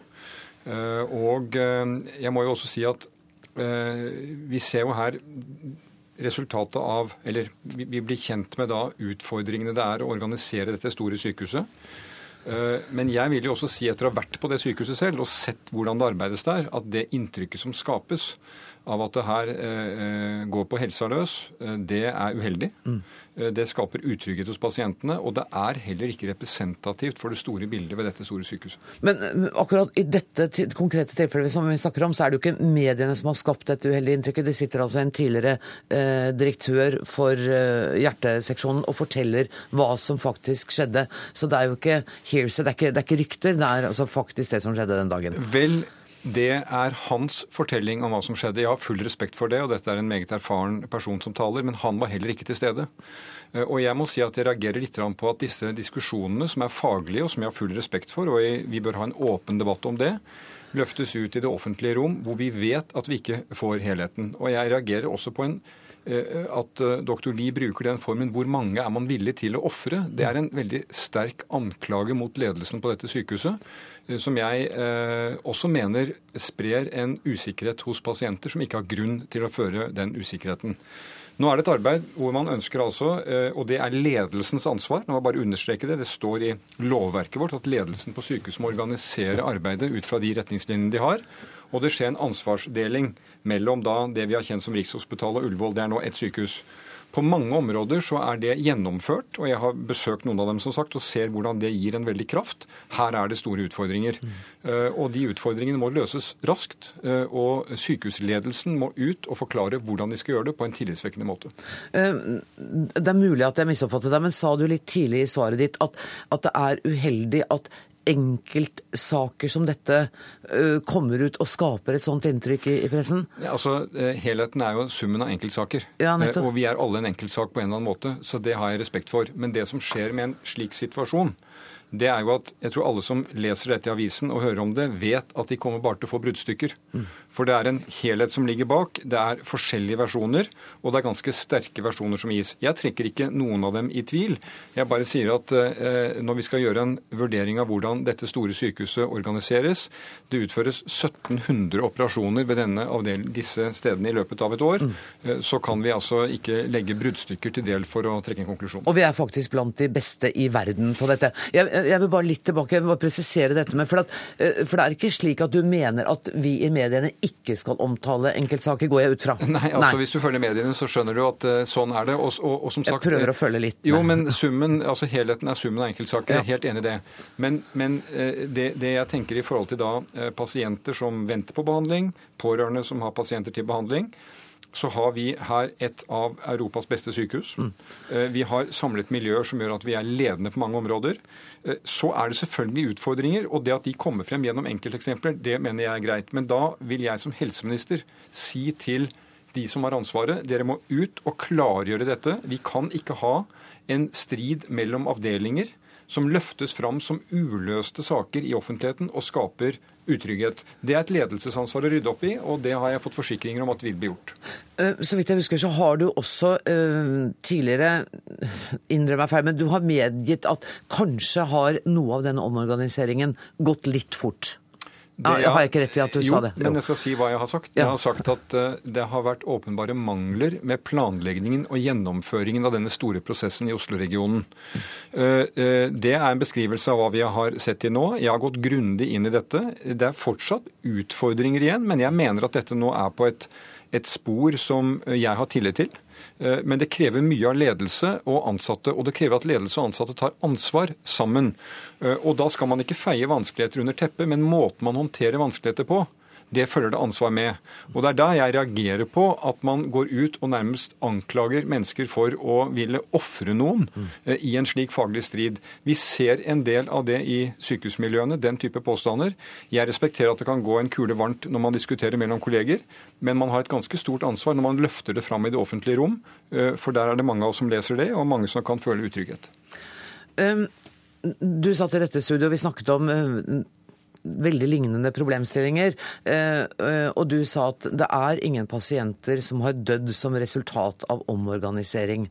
Eh, og jeg må jo også si at vi ser jo her resultatet av Eller vi blir kjent med da utfordringene det er å organisere dette store sykehuset. Eh, men jeg vil jo også si, etter å ha vært på det sykehuset selv og sett hvordan det arbeides der, at det inntrykket som skapes av at det her eh, går på helsa løs, eh, det er uheldig. Mm. Det skaper utrygghet hos pasientene, og det er heller ikke representativt for det store bildet ved dette store sykehuset. Men akkurat i dette konkrete tilfellet som vi snakker om, så er det jo ikke mediene som har skapt dette uheldige inntrykket. Det sitter altså en tidligere eh, direktør for eh, hjerteseksjonen og forteller hva som faktisk skjedde. Så det er jo ikke hearsay, det, det, er ikke rykter, det er altså faktisk det som skjedde den dagen. Vel, det er hans fortelling om hva som skjedde. Jeg har full respekt for det, og dette er en meget erfaren person som taler, men han var heller ikke til stede. Eh, og jeg må si at jeg reagerer litt på at disse diskusjonene, som er faglige, og som jeg har full respekt for, og vi bør ha en åpen debatt om det, løftes ut i det offentlige rom, hvor vi vet at vi ikke får helheten. Og jeg reagerer også på en at doktor dr. Lie bruker den formen 'hvor mange er man villig til å ofre', det er en veldig sterk anklage mot ledelsen på dette sykehuset, eh, som jeg også mener sprer en usikkerhet hos pasienter som ikke har grunn til å føre den usikkerheten. Nå er det et arbeid hvor man ønsker altså, og det er ledelsens ansvar, må jeg bare understreke det, det står i lovverket vårt at ledelsen på sykehuset må organisere arbeidet ut fra de retningslinjene de har. Og det skjer en ansvarsdeling mellom da det vi har kjent som Rikshospitalet og Ullevål. Det er nå ett sykehus. På mange områder så er det gjennomført, og jeg har besøkt noen av dem som sagt, og ser hvordan det gir en veldig kraft. Her er det store utfordringer. Mm. Og de utfordringene må løses raskt. Uh, og sykehusledelsen må ut og forklare hvordan de skal gjøre det på en tillitsvekkende måte. Uh, det er mulig at jeg misoppfattet deg, men sa du litt tidlig i svaret ditt at, at det er uheldig at enkeltsaker som dette uh, kommer ut og skaper et sånt inntrykk i, i pressen? Ja, altså, Helheten er jo summen av enkeltsaker. Ja, og vi er alle en enkeltsak på en eller annen måte, så det har jeg respekt for. Men det som skjer med en slik situasjon, det er jo at jeg tror alle som leser dette i avisen og hører om det, vet at de kommer bare til å få bruddstykker. Mm. For det er en helhet som ligger bak. Det er forskjellige versjoner, og det er ganske sterke versjoner som gis. Jeg trekker ikke noen av dem i tvil. Jeg bare sier at eh, når vi skal gjøre en vurdering av hvordan dette store sykehuset organiseres Det utføres 1700 operasjoner ved denne avdel, disse stedene i løpet av et år. Mm. Eh, så kan vi altså ikke legge bruddstykker til del for å trekke en konklusjon. Og vi er faktisk blant de beste i verden på dette. Jeg, jeg vil bare litt tilbake, jeg vil bare presisere dette med, for, at, eh, for det er ikke slik at du mener at vi i mediene ikke skal omtale enkeltsaker, går jeg ut fra. Nei, altså Nei. hvis du følger mediene, så skjønner du at uh, sånn er det. Og, og, og, som sagt, jeg prøver å følge litt. Jo, men summen, altså helheten er summen av enkeltsaker. Jeg er helt enig i det. Men, men det, det, jeg tenker i forhold til da pasienter som venter på behandling, pårørende som har pasienter til behandling, så har vi her et av Europas beste sykehus. Mm. Vi har samlet miljøer som gjør at vi er ledende på mange områder. Eh, så er det selvfølgelig utfordringer. Og det at de kommer frem gjennom enkelteksempler, det mener jeg er greit. Men da vil jeg som helseminister si til de som har ansvaret, dere må ut og klargjøre dette. Vi kan ikke ha en strid mellom avdelinger som løftes fram som uløste saker i offentligheten og skaper utrygghet. Det er et ledelsesansvar å rydde opp i, og det har jeg fått forsikringer om at vil bli gjort. Eh, så vidt jeg husker, så har du også uh, tidligere innrømmer feil, men du har medgitt at kanskje har noe av denne omorganiseringen gått litt fort? Det, ja, har jeg ikke rett i at du jo, sa det? Jo, men jeg skal si hva jeg har sagt. Jeg har sagt at uh, det har vært åpenbare mangler med planleggingen og gjennomføringen av denne store prosessen i Oslo-regionen. Uh, uh, det er en beskrivelse av hva vi har sett til nå. Jeg har gått grundig inn i dette. Det er fortsatt utfordringer igjen, men jeg mener at dette nå er på et, et spor som jeg har tillit til. Eh, men det krever mye av ledelse og ansatte, og det krever at ledelse og ansatte tar ansvar sammen. Eh, og da skal man ikke feie vanskeligheter under teppet, men måten man håndterer vanskeligheter på, det følger det ansvar med. Og Det er da jeg reagerer på at man går ut og nærmest anklager mennesker for å ville ofre noen mm. i en slik faglig strid. Vi ser en del av det i sykehusmiljøene, den type påstander. Jeg respekterer at det kan gå en kule varmt når man diskuterer mellom kolleger, men man har et ganske stort ansvar når man løfter det fram i det offentlige rom, eh, for der er det mange av oss som leser det, og mange som kan føle utrygghet. Um, du satt i dette studioet, vi snakket om veldig lignende problemstillinger. Eh, eh, og du sa at det er ingen pasienter som har dødd som resultat av omorganisering.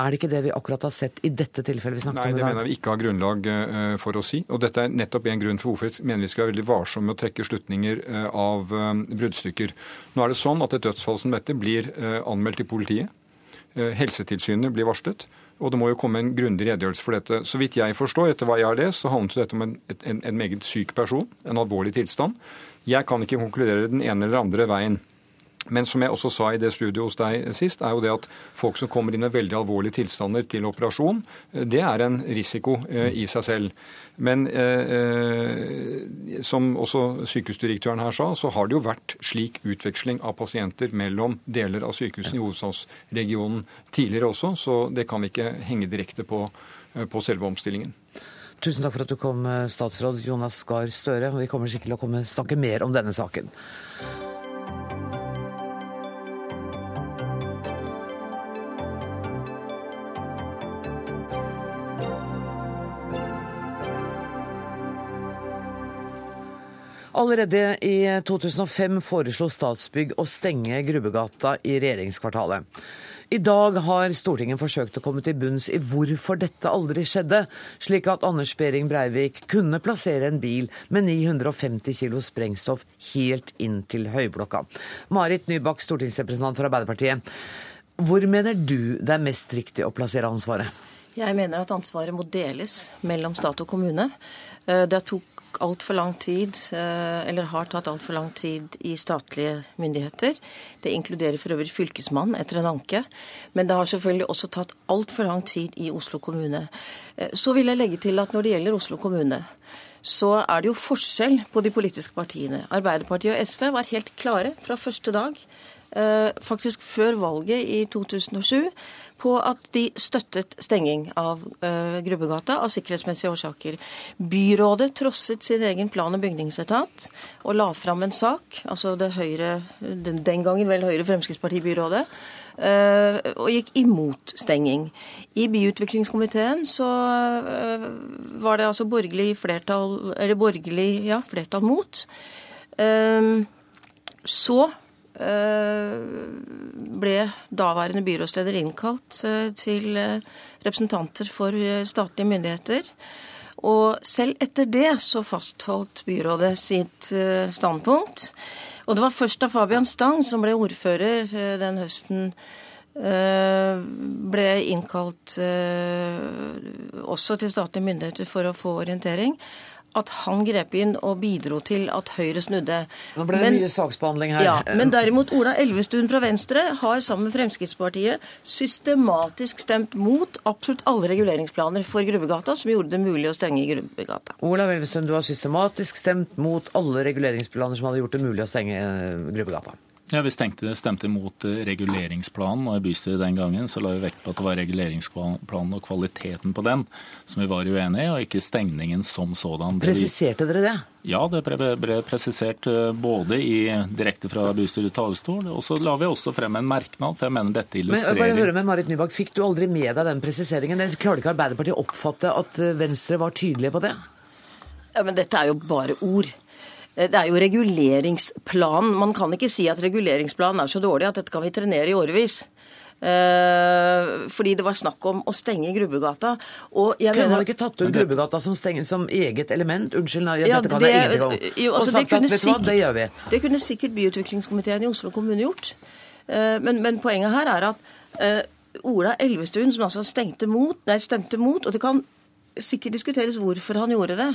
Er det ikke det vi akkurat har sett i dette tilfellet vi snakket Nei, om i dag? Nei, det mener vi ikke har grunnlag eh, for å si. Og dette er nettopp en grunn for hvorfor jeg mener vi skal være veldig varsomme med å trekke slutninger av bruddstykker. Nå er det sånn at et dødsfall som dette blir anmeldt til politiet. Helsetilsynet blir varslet. Og det må jo komme en grundig redegjørelse for dette. Så vidt jeg forstår, etter hva jeg har lest, så handlet dette om en, en, en meget syk person, en alvorlig tilstand. Jeg kan ikke konkludere den ene eller andre veien. Men som jeg også sa i det studioet hos deg sist, er jo det at folk som kommer inn med veldig alvorlige tilstander til operasjon, eh, det er en risiko eh, i seg selv. Men eh, eh, som også sykehusdirektøren her sa, så har det jo vært slik utveksling av pasienter mellom deler av sykehusene i hovedstadsregionen tidligere også, så det kan vi ikke henge direkte på, på selve omstillingen. Tusen takk for at du kom, statsråd Jonas Gahr Støre. Vi kommer sikkert til å komme, snakke mer om denne saken. Allerede i 2005 foreslo Statsbygg å stenge Grubbegata i regjeringskvartalet. I dag har Stortinget forsøkt å komme til bunns i hvorfor dette aldri skjedde, slik at Anders Behring Breivik kunne plassere en bil med 950 kilo sprengstoff helt inn til Høyblokka. Marit Nybakk, stortingsrepresentant for Arbeiderpartiet. Hvor mener du det er mest riktig å plassere ansvaret? Jeg mener at ansvaret må deles mellom stat og kommune. Det er det tok altfor lang tid, eh, eller har tatt altfor lang tid i statlige myndigheter. Det inkluderer for øvrig Fylkesmannen etter en anke. Men det har selvfølgelig også tatt altfor lang tid i Oslo kommune. Eh, så vil jeg legge til at når det gjelder Oslo kommune, så er det jo forskjell på de politiske partiene. Arbeiderpartiet og SV var helt klare fra første dag faktisk før valget i 2007 på at de støttet stenging av uh, Grubbegata av sikkerhetsmessige årsaker. Byrådet trosset sin egen plan- og bygningsetat og la fram en sak, altså det høyre, den, den gangen vel Høyre Fremskrittsparti-byrådet, uh, og gikk imot stenging. I byutviklingskomiteen så uh, var det altså borgerlig flertall, eller borgerlig, ja, flertall mot. så ble daværende byrådsleder innkalt eh, til eh, representanter for statlige myndigheter. Og selv etter det så fastholdt byrådet sitt standpunkt. Og det var først da Fabian Stang, som ble ordfører den høsten, ble innkalt også til statlige myndigheter for å få orientering, at han grep inn og bidro til at Høyre snudde. Nå ble det men, mye saksbehandling her. Ja, Men derimot Ola Elvestuen fra Venstre har sammen med Fremskrittspartiet systematisk stemt mot absolutt alle reguleringsplaner for Grubbegata som gjorde det mulig å stenge Grubbegata. Ola Elvestuen, du har systematisk stemt mot alle reguleringsplaner som hadde gjort det mulig å stenge eh, Grubbegata. Ja, Vi stemte, stemte imot eh, reguleringsplanen, og i bystyret den gangen så la vi vekt på at det var reguleringsplanen og kvaliteten på den som vi var uenige i, og ikke stengningen som sådan. Presiserte dere det? Ja, det ble, ble presisert eh, både i, direkte fra bystyrets talerstol, og så la vi også frem en merknad, for jeg mener dette illustrerer Men bare høre med Marit Nybakk, Fikk du aldri med deg den presiseringen? Eller klarte ikke Arbeiderpartiet å oppfatte at eh, Venstre var tydelige på det? Ja, men Dette er jo bare ord. Eh, det er jo reguleringsplanen. Man kan ikke si at reguleringsplanen er så dårlig at dette kan vi trenere i årevis. Uh, fordi det var snakk om å stenge Grubbegata. Og jeg Kunne man ikke tatt ut Grubbegata som, stenge, som eget element? Unnskyld, nei, ja, dette kan det, jeg ingenting om. Jo, altså, og sagt at vet du hva, det gjør vi. Det kunne sikkert byutviklingskomiteen i Oslo kommune gjort. Uh, men, men, poenget her er at Ola Elvestuen, som altså stemte mot, nei, stemte mot, og det kan sikkert diskuteres hvorfor han gjorde det.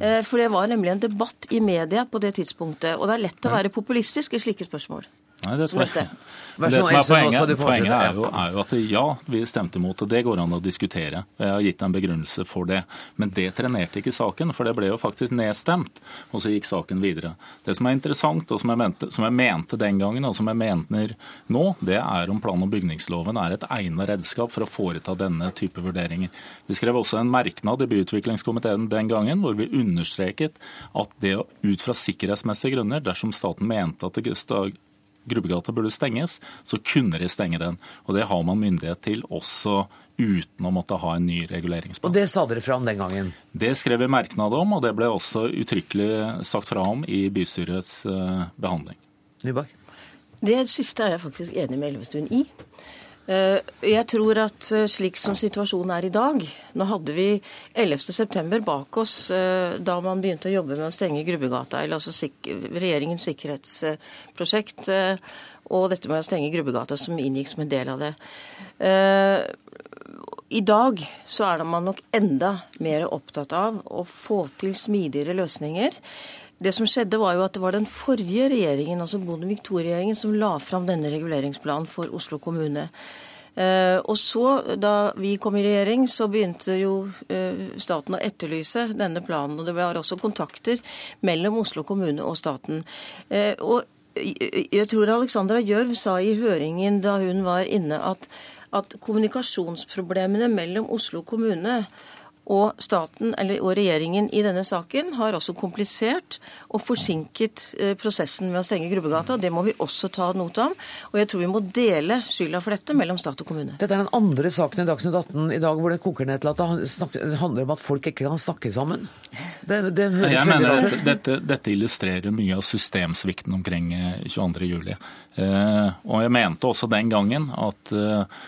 Eh, for det var nemlig en debatt i media på det tidspunktet. Og det er lett å være populistisk i slike spørsmål. Nei, det, tror jeg. det som er poenget, poenget er, jo, er, jo, at ja, vi stemte imot, og det går an å diskutere. Jeg har gitt en begrunnelse for det. Men det trenerte ikke saken, for det ble jo faktisk nedstemt. Og så gikk saken videre. Det som er interessant, og som jeg mente, som jeg mente den gangen, og som jeg mener nå, det er om plan- og bygningsloven er et egnet redskap for å foreta denne type vurderinger. Vi skrev også en merknad i byutviklingskomiteen den gangen hvor vi understreket at det ut fra sikkerhetsmessige grunner, dersom staten mente at det Grubbegata burde stenges, så kunne de stenge den. Og det har man myndighet til også uten å måtte ha en ny reguleringsplan. Og det sa dere fra om den gangen? Det skrev vi merknad om, og det ble også uttrykkelig sagt fra om i bystyrets eh, behandling. Nybakk? Det siste er jeg faktisk enig med Elvestuen i. Eh, jeg tror at eh, slik som situasjonen er i dag Nå hadde vi 11.9 bak oss eh, da man begynte å jobbe med å stenge Grubbegata, eller altså regjeringens sikkerhetsprosjekt, og dette med å stenge Grubbegata som inngikk som en del av det. I dag så er man nok enda mer opptatt av å få til smidigere løsninger. Det som skjedde var jo at det var den forrige regjeringen, altså Bondevik II-regjeringen, som la fram denne reguleringsplanen for Oslo kommune. Uh, og så, da vi kom i regjering, så begynte jo uh, staten å etterlyse denne planen. Og det var også kontakter mellom Oslo kommune og staten. Uh, og jeg tror Alexandra Gjørv sa i høringen da hun var inne, at, at kommunikasjonsproblemene mellom Oslo kommune og staten eller, og regjeringen i denne saken har også komplisert og forsinket eh, prosessen med å stenge Grubbegata. Det må vi også ta note om. Og jeg tror vi må dele skylda for dette mellom stat og kommune. Dette er den andre saken i Dagsnytt 18 i dag hvor det koker ned til at det handler om at folk ikke kan snakke sammen. Det, det jeg mener at dette, dette, illustrerer mye av systemsvikten omkring 22.07. Eh, og jeg mente også den gangen at eh,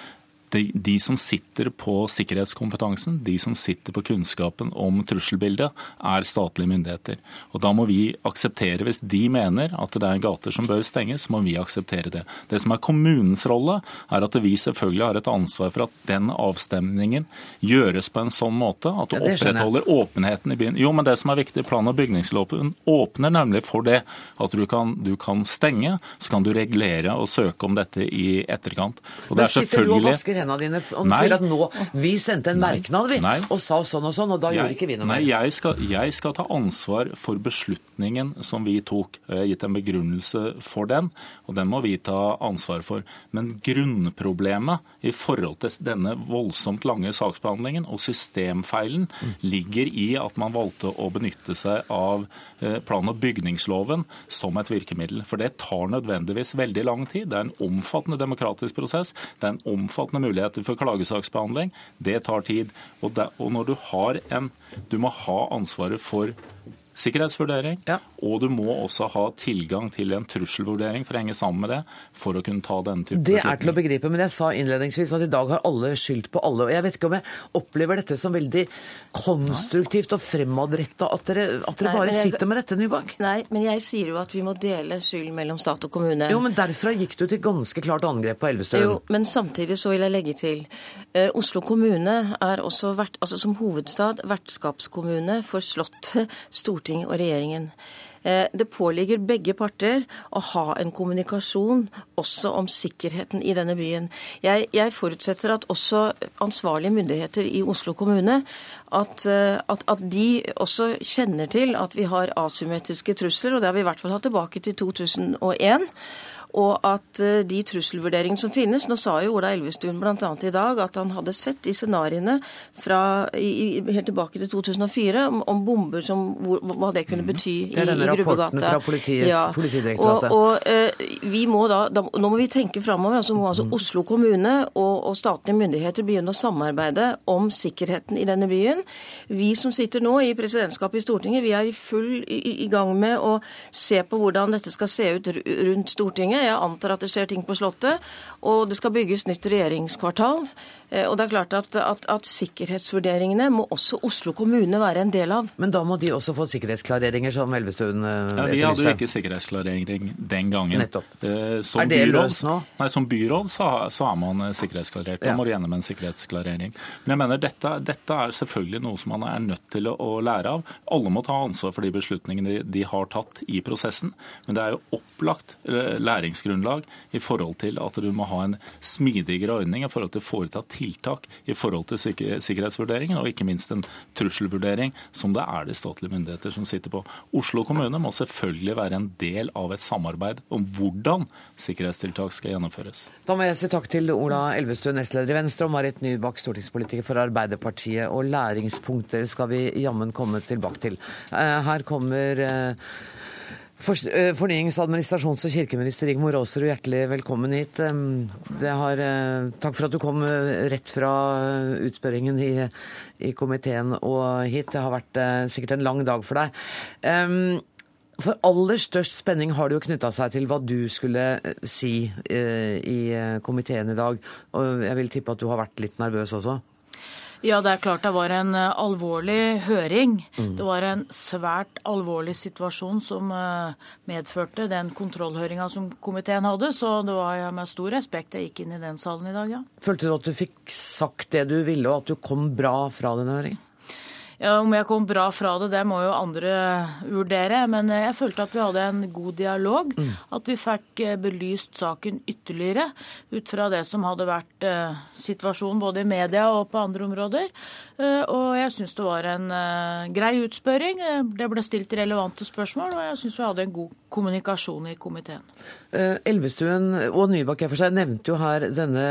de, de, som sitter på sikkerhetskompetansen, de som sitter på kunnskapen om trusselbildet, er statlige myndigheter. Og Da må vi akseptere, hvis de mener at det er gater som bør stenges, må vi akseptere det. Det som er kommunens rolle, er at vi selvfølgelig har et ansvar for at den avstemningen gjøres på en sånn måte at du ja, opprettholder åpenheten i byen. Jo, men det som er viktig, plan- og bygningsloven åpner nemlig for det at du kan, du kan stenge, så kan du regulere og søke om dette i etterkant. Og det er selvfølgelig i hendene dine og sier at nå Vi sendte en merknad, vi, Nei. og sa sånn og sånn, og da jeg, gjorde ikke vi noe mer. Nei, jeg skal, jeg skal, ta ansvar for beslutningen som vi tok. Jeg har gitt en begrunnelse for den, og den må vi ta ansvar for. Men grunnproblemet i forhold til denne voldsomt lange saksbehandlingen og systemfeilen mm. ligger i at man valgte å benytte seg av eh, plan- og bygningsloven som et virkemiddel. For det tar nødvendigvis veldig lang tid. Det er en omfattende demokratisk prosess. Det er en omfattende mulighet for klagesaksbehandling. Det tar tid. Og, det, og når du har en Du må ha ansvaret for sikkerhetsvurdering, ja. og du må også ha tilgang til en trusselvurdering for å henge sammen med det, for å kunne ta denne type Det er til å begripe, men jeg sa innledningsvis at i dag har alle skyldt på alle. og Jeg vet ikke om jeg opplever dette som veldig konstruktivt og fremadretta, at dere, at dere nei, bare jeg, sitter med dette, Nybakk? Nei, men jeg sier jo at vi må dele skyld mellom stat og kommune. Jo, men derfra gikk du til ganske klart angrep på Elvestuen. Jo, men samtidig så vil jeg legge til eh, Oslo kommune er også vert, altså som hovedstad vertskapskommune for Slottet, Stortinget Stortinget og regjeringen. Eh, det påligger begge parter å ha en kommunikasjon også om sikkerheten i denne byen. Jeg, jeg forutsetter at også ansvarlige myndigheter i Oslo kommune at, eh, at, at, de også kjenner til at vi har asymmetriske trusler, og det har vi i hvert fall hatt tilbake til 2001 og at eh, de trusselvurderingene som finnes Nå sa jo Ola Elvestuen bl.a. i dag at han hadde sett de scenarioene fra, i, helt tilbake til 2004 om, om bomber som hvor, hva det kunne bety i, er i Grubbegata. fra politiets, ja. Politidirektoratet. Og, og uh, vi må da, da, Nå må vi tenke framover. Altså må altså mm. Oslo kommune og, og, statlige myndigheter begynne å samarbeide om sikkerheten i denne byen. Vi som sitter nå i presidentskapet i Stortinget, vi er i full i, i gang med å se på hvordan dette skal se ut rundt Stortinget. Jeg antar at det skjer ting på Slottet. Og det skal bygges nytt regjeringskvartal. Eh, og det er klart at, at, at, sikkerhetsvurderingene må også Oslo kommune være en del av. Men da må de også få sikkerhetsklareringer, som Elvestuen etterlyste? Ja, vi hadde jo ikke sikkerhetsklarering den gangen. Nettopp. Eh, som er det løst nå? Nei, Som byråd så, så er man sikkerhetsklarert. Da ja. må du gjennom en sikkerhetsklarering. Men jeg mener dette, dette, er selvfølgelig noe som man er nødt til å, å, lære av. Alle må ta ansvar for de beslutningene de, de har tatt i prosessen. Men det er jo opplagt eh, læringsgrunnlag i forhold til at du må ha en smidigere ordning i forhold til å foreta tiltak i forhold til sikkerhetsvurderingen, og ikke minst en trusselvurdering, som det er de statlige myndigheter som sitter på. Oslo kommune må selvfølgelig være en del av et samarbeid om hvordan sikkerhetstiltak skal gjennomføres. Da må jeg si takk til Ola Elvestuen, nestleder i Venstre, og Marit Nybakk, stortingspolitiker for Arbeiderpartiet. Og læringspunkter skal vi jammen komme tilbake til. Eh, her kommer eh, fornyings-, administrasjons- og kirkeminister Rigmor Aasrud, hjertelig velkommen hit. Har, eh, takk for at du kom eh, rett fra utspørringen i, i, komiteen og hit. Det har vært sikkert en lang dag for deg. For aller størst spenning har det jo knytta seg til hva du skulle si i komiteen i dag. Og jeg vil tippe at du har vært litt nervøs også? Ja, det er klart det var en eh, alvorlig høring. Mm. Det var en svært alvorlig situasjon som eh, medførte den kontrollhøringa som komiteen hadde. Så det var med stor respekt jeg gikk inn i den salen i dag, ja. Følte du at du fikk sagt det du ville, og at du kom bra fra den høringen? Ja, Om jeg kom bra fra det, det må jo andre vurdere. Men jeg følte at vi hadde en god dialog. Mm. At vi fikk eh, belyst saken ytterligere ut fra det som hadde vært uh, situasjonen både i media og på andre områder. Og jeg syns det var en grei utspørring. Det ble stilt relevante spørsmål, og jeg syns vi hadde en god kommunikasjon i komiteen. Elvestuen og Nybakk jeg for seg nevnte jo her denne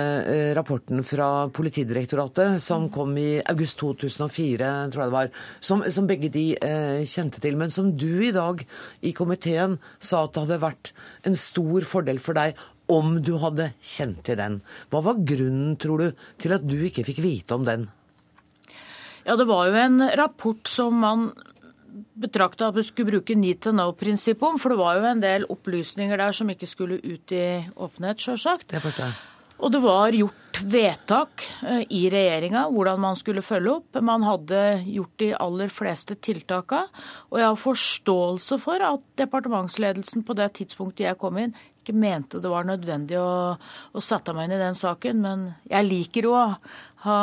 rapporten fra Politidirektoratet som kom i august 2004, tror jeg det var var, som, som begge de eh, kjente til. Men som du i dag i komiteen sa at det hadde vært en stor fordel for deg om du hadde kjent til den. Hva var grunnen, tror du, til at du ikke fikk vite om den? Ja, det var jo en rapport som man betrakta at vi skulle bruke need to know-prinsippet om, for det var jo en del opplysninger der som ikke skulle ut i åpenhet, sjølsagt. Og det var gjort vedtak eh, i regjeringa hvordan man skulle følge opp. Man hadde gjort de aller fleste tiltakene. Og jeg har forståelse for at departementsledelsen på det tidspunktet jeg kom inn, ikke mente det var nødvendig å, å sette meg inn i den saken. Men jeg liker jo å ha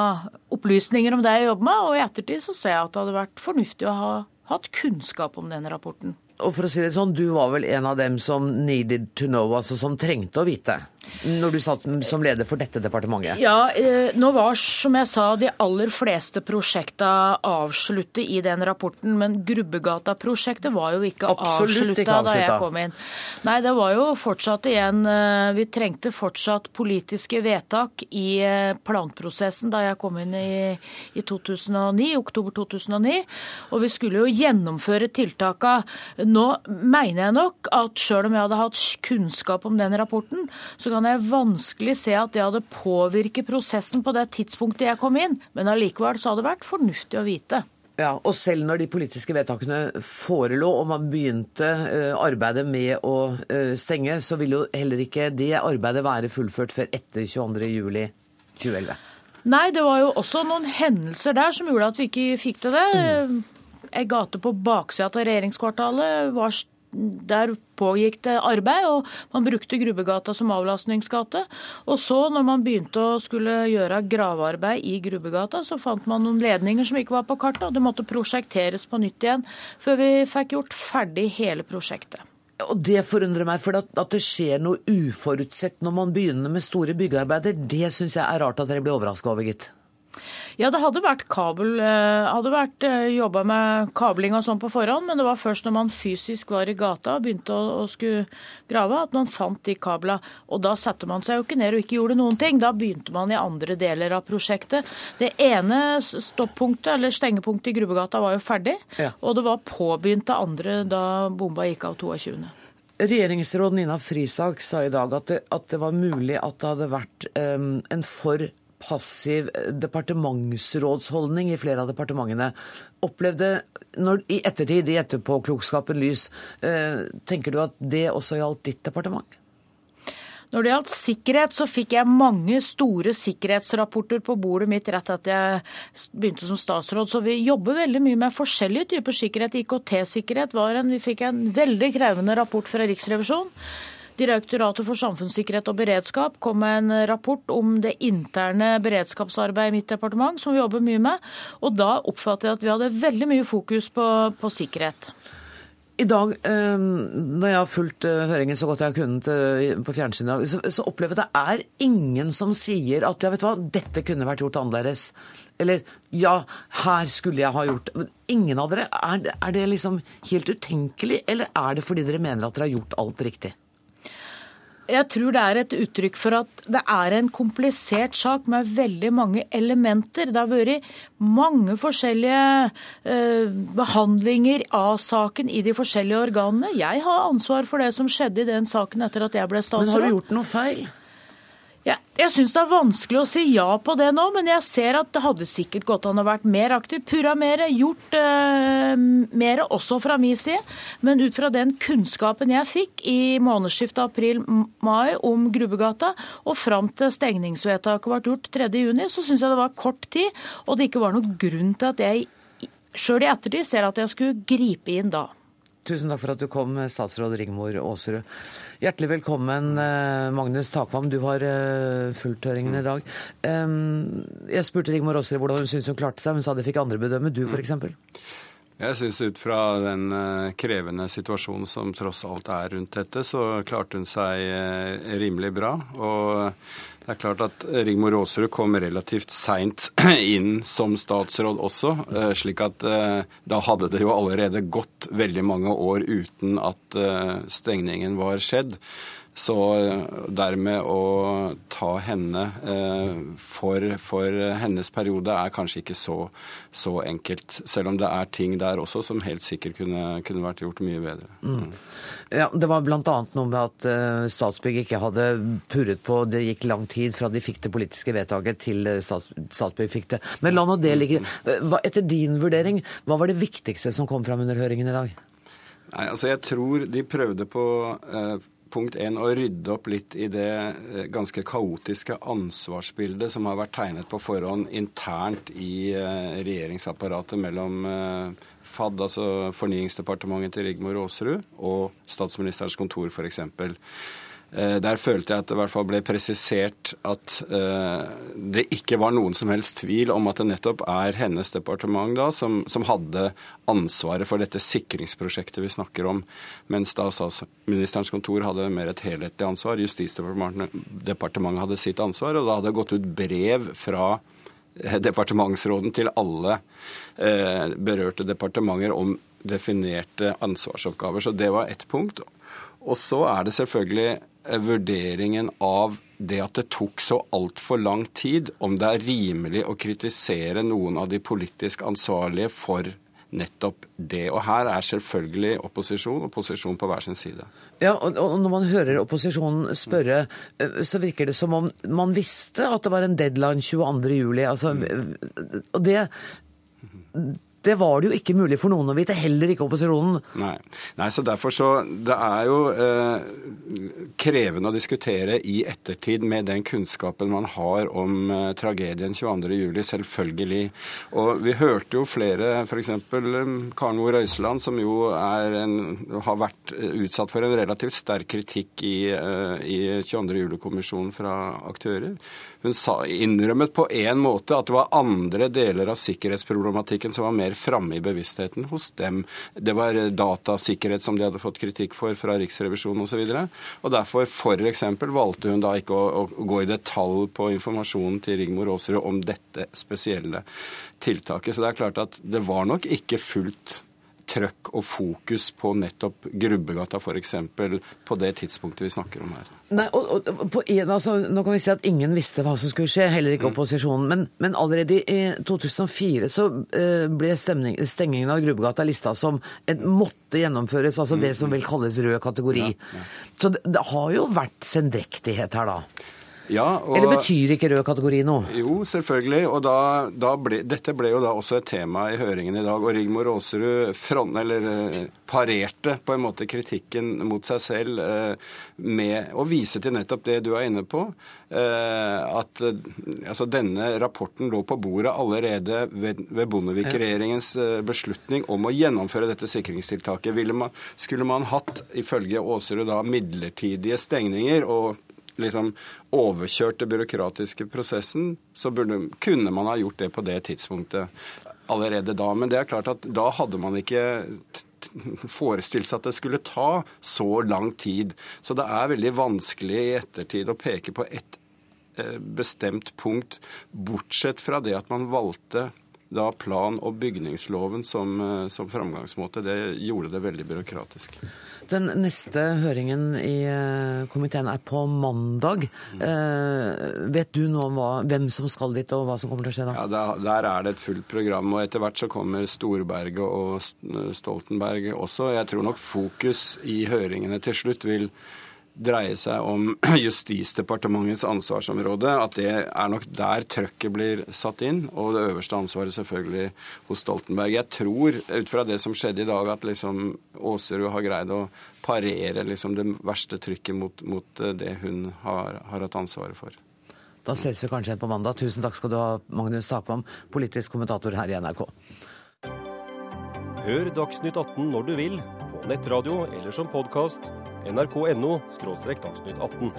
opplysninger om det jeg jobber med, og i ettertid så ser jeg at det hadde vært fornuftig å ha hatt kunnskap om den rapporten. Og for å si det sånn, Du var vel en av dem som needed to know, altså som trengte å vite? Når du satt som leder for dette departementet? Ja, eh, nå var som jeg sa de aller fleste prosjekta avsluttet i den rapporten, men Grubbegata-prosjektet var jo ikke avslutta da jeg kom inn. Nei, det var jo fortsatt igjen eh, Vi trengte fortsatt politiske vedtak i eh, planprosessen da jeg kom inn i, i 2009, oktober 2009. Og vi skulle jo gjennomføre tiltaka. Nå mener jeg nok at sjøl om jeg hadde hatt kunnskap om den rapporten, så kan jeg vanskelig se at det hadde påvirket prosessen på det tidspunktet jeg kom inn. Men allikevel så hadde det vært fornuftig å vite. Ja, Og selv når de politiske vedtakene forelå og man begynte uh, arbeidet med å uh, stenge, så ville jo heller ikke det arbeidet være fullført før etter 22.07.2011. Nei, det var jo også noen hendelser der som gjorde at vi ikke fikk til det. Mm. Ei gate på baksida av regjeringskvartalet var der pågikk det arbeid, og man brukte Grubbegata som avlastningsgate. Og så, når man begynte å skulle gjøre gravearbeid i Grubbegata, så fant man noen ledninger som ikke var på kartet, og det måtte prosjekteres på nytt igjen før vi fikk gjort ferdig hele prosjektet. Og Det forundrer meg, for at, at, det skjer noe uforutsett når man begynner med store byggearbeider, det syns jeg er rart at dere blir overraska over, gitt. Ja, det hadde vært kabel, eh, hadde vært eh, jobba med kabling og sånn på forhånd, men det var først når man fysisk var i gata og begynte å, å skulle grave, at man fant de kabla. Og da satte man seg jo ikke ned og ikke gjorde noen ting. Da begynte man i andre deler av prosjektet. Det ene stoppunktet, eller stengepunktet i Grubbegata var jo ferdig, ja. og det var påbegynt det andre da bomba gikk av 22. Regjeringsråd Nina Frisak sa i dag at det, at det var mulig at det hadde vært um, en for passiv departementsrådsholdning i flere av departementene. Opplevde når, i ettertid, i etterpåklokskapen lys, eh, tenker du at det også gjaldt ditt departement? Når det gjaldt sikkerhet, så fikk jeg mange store sikkerhetsrapporter på bordet mitt rett etter jeg begynte som statsråd. Så vi jobber veldig mye med forskjellige typer sikkerhet. IKT-sikkerhet var en Vi fikk en veldig krevende rapport fra Riksrevisjonen. Direktoratet for samfunnssikkerhet og beredskap kom med en rapport om det interne beredskapsarbeidet i mitt departement, som vi jobber mye med. Og da oppfattet jeg at vi hadde veldig mye fokus på, på sikkerhet. I dag, eh, når jeg har fulgt eh, høringen så godt jeg har kunnet eh, på fjernsynet, så, opplever jeg at det er ingen som sier at ja, vet du hva, dette kunne vært gjort annerledes. Eller ja, her skulle jeg ha gjort Men ingen av dere. Er, er det liksom helt utenkelig, eller er det fordi dere mener at dere har gjort alt riktig? Jeg tror det er et uttrykk for at det er en komplisert sak med veldig mange elementer. Det har vært mange forskjellige eh, behandlinger av saken i de forskjellige organene. Jeg har ansvar for det som skjedde i den saken etter at jeg ble statsråd. Men har du gjort noe feil? Ja, jeg syns det er vanskelig å si ja på det nå, men jeg ser at det hadde sikkert gått an å vært mer aktiv, purra mer, gjort uh, mer også fra min side. Men ut fra den kunnskapen jeg fikk i månedsskiftet april-mai om Grubbegata, og fram til stengningsvedtaket ble gjort 3.6, så syns jeg det var kort tid, og det ikke var noen grunn til at jeg sjøl i ettertid ser at jeg skulle gripe inn da. Tusen takk for at du kom, statsråd Rigmor Aasrud. Hjertelig velkommen, eh, Magnus Takvam. Du har eh, fulgt høringen i dag. Jeg spurte Rigmor Aasrud hvordan hun syntes hun klarte seg. Hun sa det fikk andre bedømme. Du, f.eks.? Jeg syns ut fra den eh, krevende situasjonen som tross alt er rundt dette, så klarte hun seg rimelig bra. Og det er klart at Rigmor Aasrud kom relativt seint inn som statsråd også, eh, slik at eh, da hadde det jo allerede gått veldig mange år uten at eh, stengningen var skjedd. Så dermed å ta henne eh, for, for, hennes periode er kanskje ikke så, så, enkelt. Selv om det er ting der også som helt sikkert kunne, kunne vært gjort mye bedre. Mm. Ja, Det var bl.a. noe med at uh, Statsbygg ikke hadde purret på Det gikk lang tid fra de fikk det politiske vedtaket til stats, Statsbygg fikk det. Men la nå det ligge. Hva, etter din vurdering, hva var det viktigste som kom fram under høringen i dag? Nei, altså Jeg tror de prøvde på uh, punkt én å rydde opp litt i det eh, ganske kaotiske ansvarsbildet som har vært tegnet på forhånd internt i eh, regjeringsapparatet mellom eh, FAD, altså Fornyingsdepartementet til Rigmor Aasrud, og Statsministerens kontor, f.eks. Eh, der følte jeg at det i hvert fall ble presisert at uh, det ikke var noen som helst tvil om at det nettopp er hennes departement da, som, som hadde ansvaret for dette sikringsprosjektet vi snakker om, mens da statsministerens kontor hadde mer et helhetlig ansvar. Justisdepartementet hadde sitt ansvar, og da hadde det gått ut brev fra eh, departementsråden til alle berørte departementer om definerte ansvarsoppgaver. Så det var ett punkt. Og så er det selvfølgelig vurderingen av det at det tok så altfor lang tid, om det er rimelig å kritisere noen av de politisk ansvarlige for nettopp det. Og her er selvfølgelig opposisjon og posisjon på hver sin side. Ja, og, når man hører opposisjonen spørre, eh, så virker det som om man visste at det var en deadline 22.07. Altså, og det det var det jo ikke mulig for noen å vite, heller ikke opposisjonen. Nei, Nei så derfor så Det er jo eh, krevende å diskutere i ettertid med den kunnskapen man har om eh, tragedien 22.07, selvfølgelig. Og vi hørte jo flere, f.eks. Eh, Karen Moe Røiseland, som jo en, har vært eh, utsatt for en relativt sterk kritikk i, eh, i 22.07-kommisjonen fra aktører. Hun sa, innrømmet på en måte at det var andre deler av sikkerhetsproblematikken som var mer framme i bevisstheten hos dem. Det var datasikkerhet som de hadde fått kritikk for fra Riksrevisjonen osv. Derfor f.eks. valgte hun da ikke å, å, gå i detalj på informasjonen til Rigmor Aasrud om dette spesielle tiltaket. Så det er klart at det var nok ikke fullt trøkk og fokus på nettopp Grubbegata f.eks. på det tidspunktet vi snakker om her. Nei, og, og, på en, altså, Nå kan vi si at ingen visste hva som skulle skje, heller ikke mm. opposisjonen. Men, men allerede i 2004 så uh, ble stemning, stengingen av Grubbegata lista som et måtte gjennomføres, altså det som mm. vil kalles rød kategori. Ja, ja. Så det, det har jo vært sendrektighet her, da? Ja, og, Eller betyr ikke rød kategori noe? Jo, selvfølgelig. Og da, da ble, dette ble jo da også et tema i høringen i dag. Og Rigmor Aasrud front, eller, eh, parerte på en måte kritikken mot seg selv eh, med å vise til nettopp det du er inne på. Eh, at altså, denne rapporten lå på bordet allerede ved, ved Bondevik-regjeringens beslutning om å gjennomføre dette sikringstiltaket. Man, skulle man hatt, ifølge Aasrud, da midlertidige stengninger og liksom overkjørt det byråkratiske prosessen, så burde, kunne man ha gjort det på det tidspunktet allerede da. Men det er klart at da hadde man ikke forestilt seg at det skulle ta så lang tid. Så det er veldig vanskelig i ettertid å peke på ett eh, bestemt punkt, bortsett fra det at man valgte da plan- og bygningsloven som, eh, som framgangsmåte. Det gjorde det veldig byråkratisk. Den neste høringen i eh, komiteen er på mandag. Eh, vet du nå hva, hvem som skal dit, og hva som kommer til å skje da? Ja, der, der er det et fullt program, og etter hvert så kommer Storberget og Stoltenberg også. Jeg tror nok fokus i høringene til slutt vil dreier seg om Justisdepartementets ansvarsområde. At det er nok der trøkket blir satt inn, og det øverste ansvaret selvfølgelig hos Stoltenberg. Jeg tror, ut fra det som skjedde i dag, at liksom Åserud har greid å parere liksom det verste trykket mot, mot eh, det hun har, har hatt ansvaret for. Da ses vi kanskje igjen på mandag. Tusen takk skal du ha, Magnus Takvam, politisk kommentator her i NRK. Hør Dagsnytt 18 når du vil, på nettradio eller som podkast nrk.no dagsnytt 18.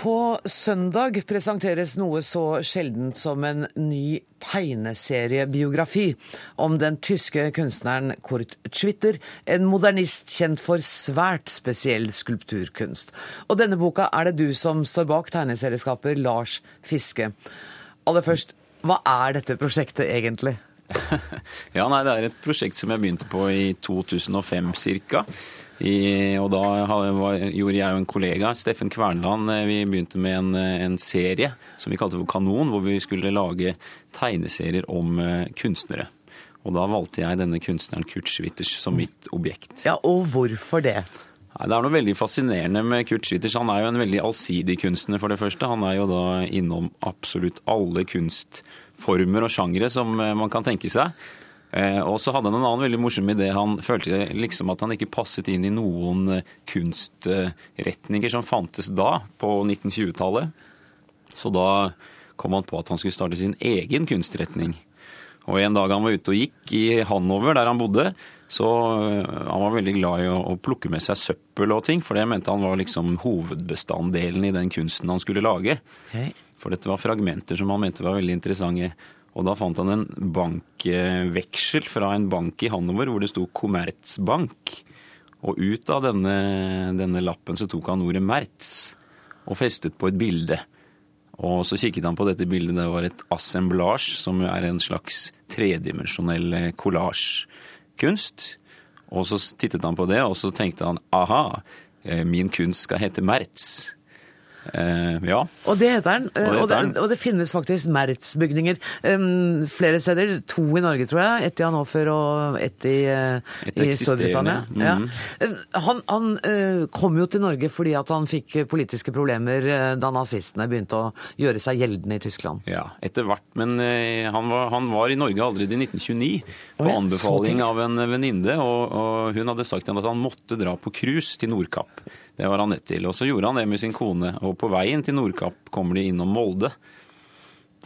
På søndag presenteres noe så sjeldent som en ny tegneseriebiografi om den tyske kunstneren Kurt Schwitter, en modernist kjent for svært spesiell skulpturkunst. Og denne boka er det du som står bak, tegneserieskaper Lars Fiske. Aller først, hva er dette prosjektet egentlig? ja, nei, Det er et prosjekt som jeg begynte på i 2005 ca. og da gjorde jeg og en kollega, Steffen Kvernland, eh, vi begynte med en, eh, en, serie som vi kalte for Kanon, hvor vi skulle lage tegneserier om eh, kunstnere. Og da valgte jeg denne kunstneren Kurt Schwitters som mitt objekt. Ja, Og hvorfor det? Det er noe veldig fascinerende med Kurt Schwitters. Han er jo en veldig allsidig kunstner, for det første. Han er jo da innom absolutt alle kunstformer og sjangre som eh, man kan tenke seg. Eh, og så hadde han en annen veldig morsom idé. Han følte liksom at han ikke passet inn i noen eh, kunstretninger som fantes da, på 1920-tallet. Så da kom han på at han skulle starte sin egen kunstretning. Og En dag han var ute og gikk i Hanover, der han bodde, Så han var veldig glad i å, plukke med seg søppel og ting, for det mente han var liksom hovedbestanddelen i den kunsten han skulle lage. Okay. For dette var fragmenter som han mente var veldig interessante. Og da fant han en bankveksel fra en bank i Hannover hvor det sto Kommertsbank. Og ut av denne, denne lappen så tok han ordet Mertz og festet på et bilde. Og så kikket han på dette bildet. Det var et assemblage, som er en slags tredimensjonell kollasjkunst. Og så tittet han på det, og så tenkte han aha, eh, min kunst skal hete Mertz. Uh, ja. Og det heter den. Og det, og det, og det finnes faktisk Mertz-bygninger um, flere steder. To i Norge, tror jeg. Ett i Hannover og ett i, uh, i Storbritannia. Mm. Ja. Han, han uh, kom jo til Norge fordi at han fikk politiske problemer da nazistene begynte å gjøre seg gjeldende i Tyskland. Ja, etter hvert. Men han var, han, var, i Norge allerede i 1929 på oh, anbefaling av en venninne, og, og hun hadde sagt at han måtte dra på cruise til Nordkapp. Det var han nødt til. Og så gjorde han det med sin kone. Og på veien til Nordkapp kommer de innom Molde.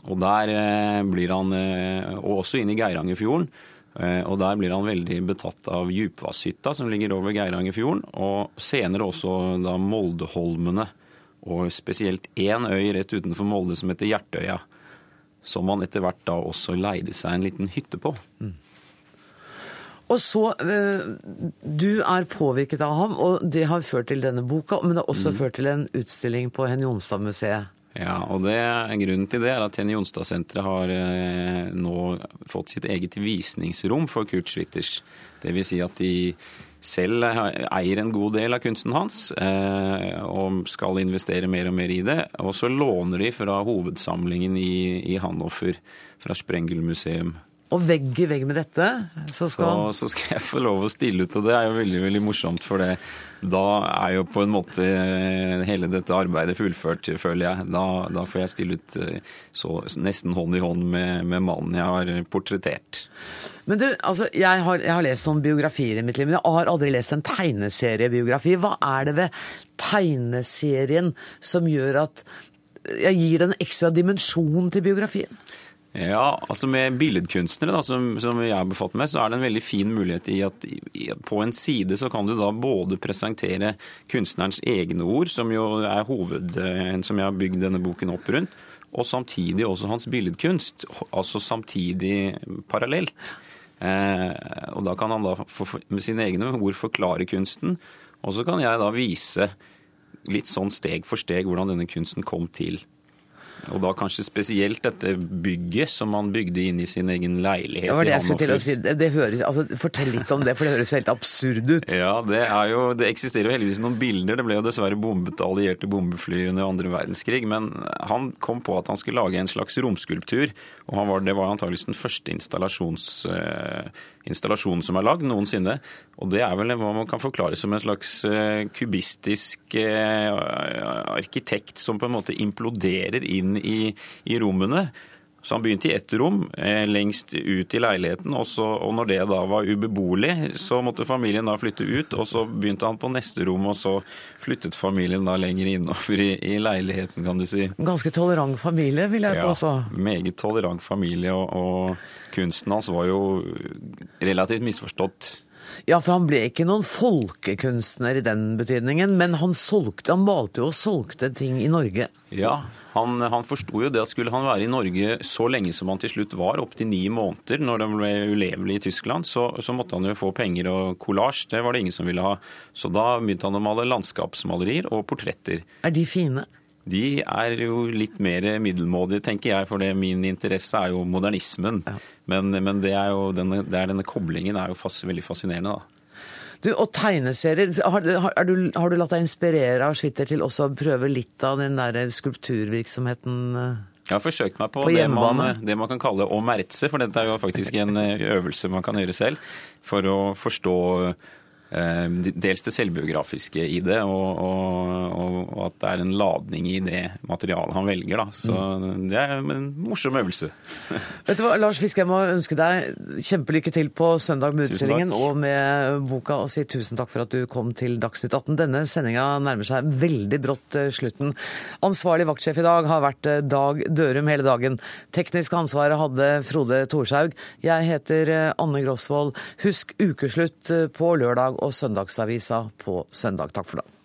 Og der eh, blir han eh, Og også inn i Geirangerfjorden. Eh, og der blir han veldig betatt av Djupvasshytta, som ligger over Geirangerfjorden. Og senere også da Moldeholmene. Og spesielt én øy rett utenfor Molde som heter Hjertøya. Som han etter hvert da også leide seg en liten hytte på. Mm. Og så, eh, Du er påvirket av ham, og det har ført til denne boka. Men det har også mm. ført til en utstilling på Henny Jonstad-museet. Ja, og det, Grunnen til det er at Henny Jonstad-senteret har eh, nå fått sitt eget visningsrom for Kurt Schwitters. Dvs. Si at de selv eier en god del av kunsten hans eh, og skal investere mer og mer i det. Og så låner de fra hovedsamlingen i, i Hannover, fra Sprengelmuseum. Og vegg i vegg med dette, så skal så, så skal jeg få lov å stille ut, og det er jo veldig veldig morsomt. For det, da er jo på en måte hele dette arbeidet fullført, føler jeg. Da, da får jeg stille ut eh, så, nesten hånd i hånd med, med mannen jeg har portrettert. Men du, altså, jeg har, jeg har, lest noen biografier i mitt liv, men jeg har aldri lest en tegneseriebiografi. Hva er det ved tegneserien som gjør at jeg gir en ekstra dimensjon til biografien? Ja, altså Med billedkunstnere, da, som, som, jeg har meg, så er det en veldig fin mulighet i at i, på en side så kan du da både presentere kunstnerens egne ord, som jo er hoved, eh, som jeg har bygd denne boken opp rundt, og samtidig også hans billedkunst. Altså samtidig parallelt. Eh, og da kan han da for, med sine egne ord forklare kunsten, og så kan jeg da vise litt sånn steg for steg hvordan denne kunsten kom til. Og da kanskje spesielt dette bygget som man bygde inn i sin egen leilighet. Det var det jeg skulle til å si. Det høres, altså, fortell litt om det, for det høres helt absurd ut. Ja, det, er jo, det eksisterer jo heldigvis noen bilder. Det ble jo dessverre bombet av allierte bombefly under andre verdenskrig. Men han kom på at han skulle lage en slags romskulptur. Og var, det var antakeligvis den første installasjons, installasjonen som er lagd noensinne. Og det er vel hva man kan forklare som en slags uh, kubistisk uh, arkitekt som på en måte imploderer inn i, i rommene. Så han begynte i ett rom, eh, lengst ut i leiligheten. Og, så, og, når det da var ubeboelig, så måtte familien da flytte ut. Og så begynte han på neste rom, og så flyttet familien da lenger innover i, i leiligheten, kan du si. Ganske tolerant familie, vil jeg påstå. Ja, meget tolerant familie. Og, og kunsten hans var jo relativt misforstått. Ja, for han ble ikke noen folkekunstner i den betydningen, men han, solgte, han malte jo og solgte ting i Norge. Ja, han, han forsto jo det at skulle han være i Norge så lenge som han til slutt var, opptil ni måneder, når han ble ulevelig i Tyskland, så, så måtte han jo få penger og kollasj. Det var det ingen som ville ha. Så da begynte han å male landskapsmalerier og portretter. Er de fine? De er jo litt mer middelmådige, tenker jeg, for min interesse er jo modernismen. Ja. Men, men det er jo denne, det er denne koblingen er jo fast, veldig fascinerende, da. Du, Og tegneserier, har, har, du, har, du, latt deg inspirere av Schwitter til også å prøve litt av den der skulpturvirksomheten? Eh, jeg har forsøkt meg på, på det, man, det, man, kan kalle å mertse, for dette er jo faktisk en eh, øvelse man kan gjøre selv for å forstå dels det selvbiografiske i det, og, og, og, at det er en ladning i det materialet han velger. Da. Så mm. det er en morsom øvelse. Vet du hva, Lars Fiske, jeg må ønske deg kjempelykke til på søndag med utstillingen og med boka, og si tusen takk for at du kom til Dagsnytt 18. Denne sendinga nærmer seg veldig brått eh, slutten. Ansvarlig vaktsjef i dag har vært eh, Dag Dørum hele dagen. Teknisk ansvaret hadde Frode Thorshaug. Jeg heter Anne Grosvold. Husk ukeslutt på lørdag og Søndagsavisa på søndag. Takk for det.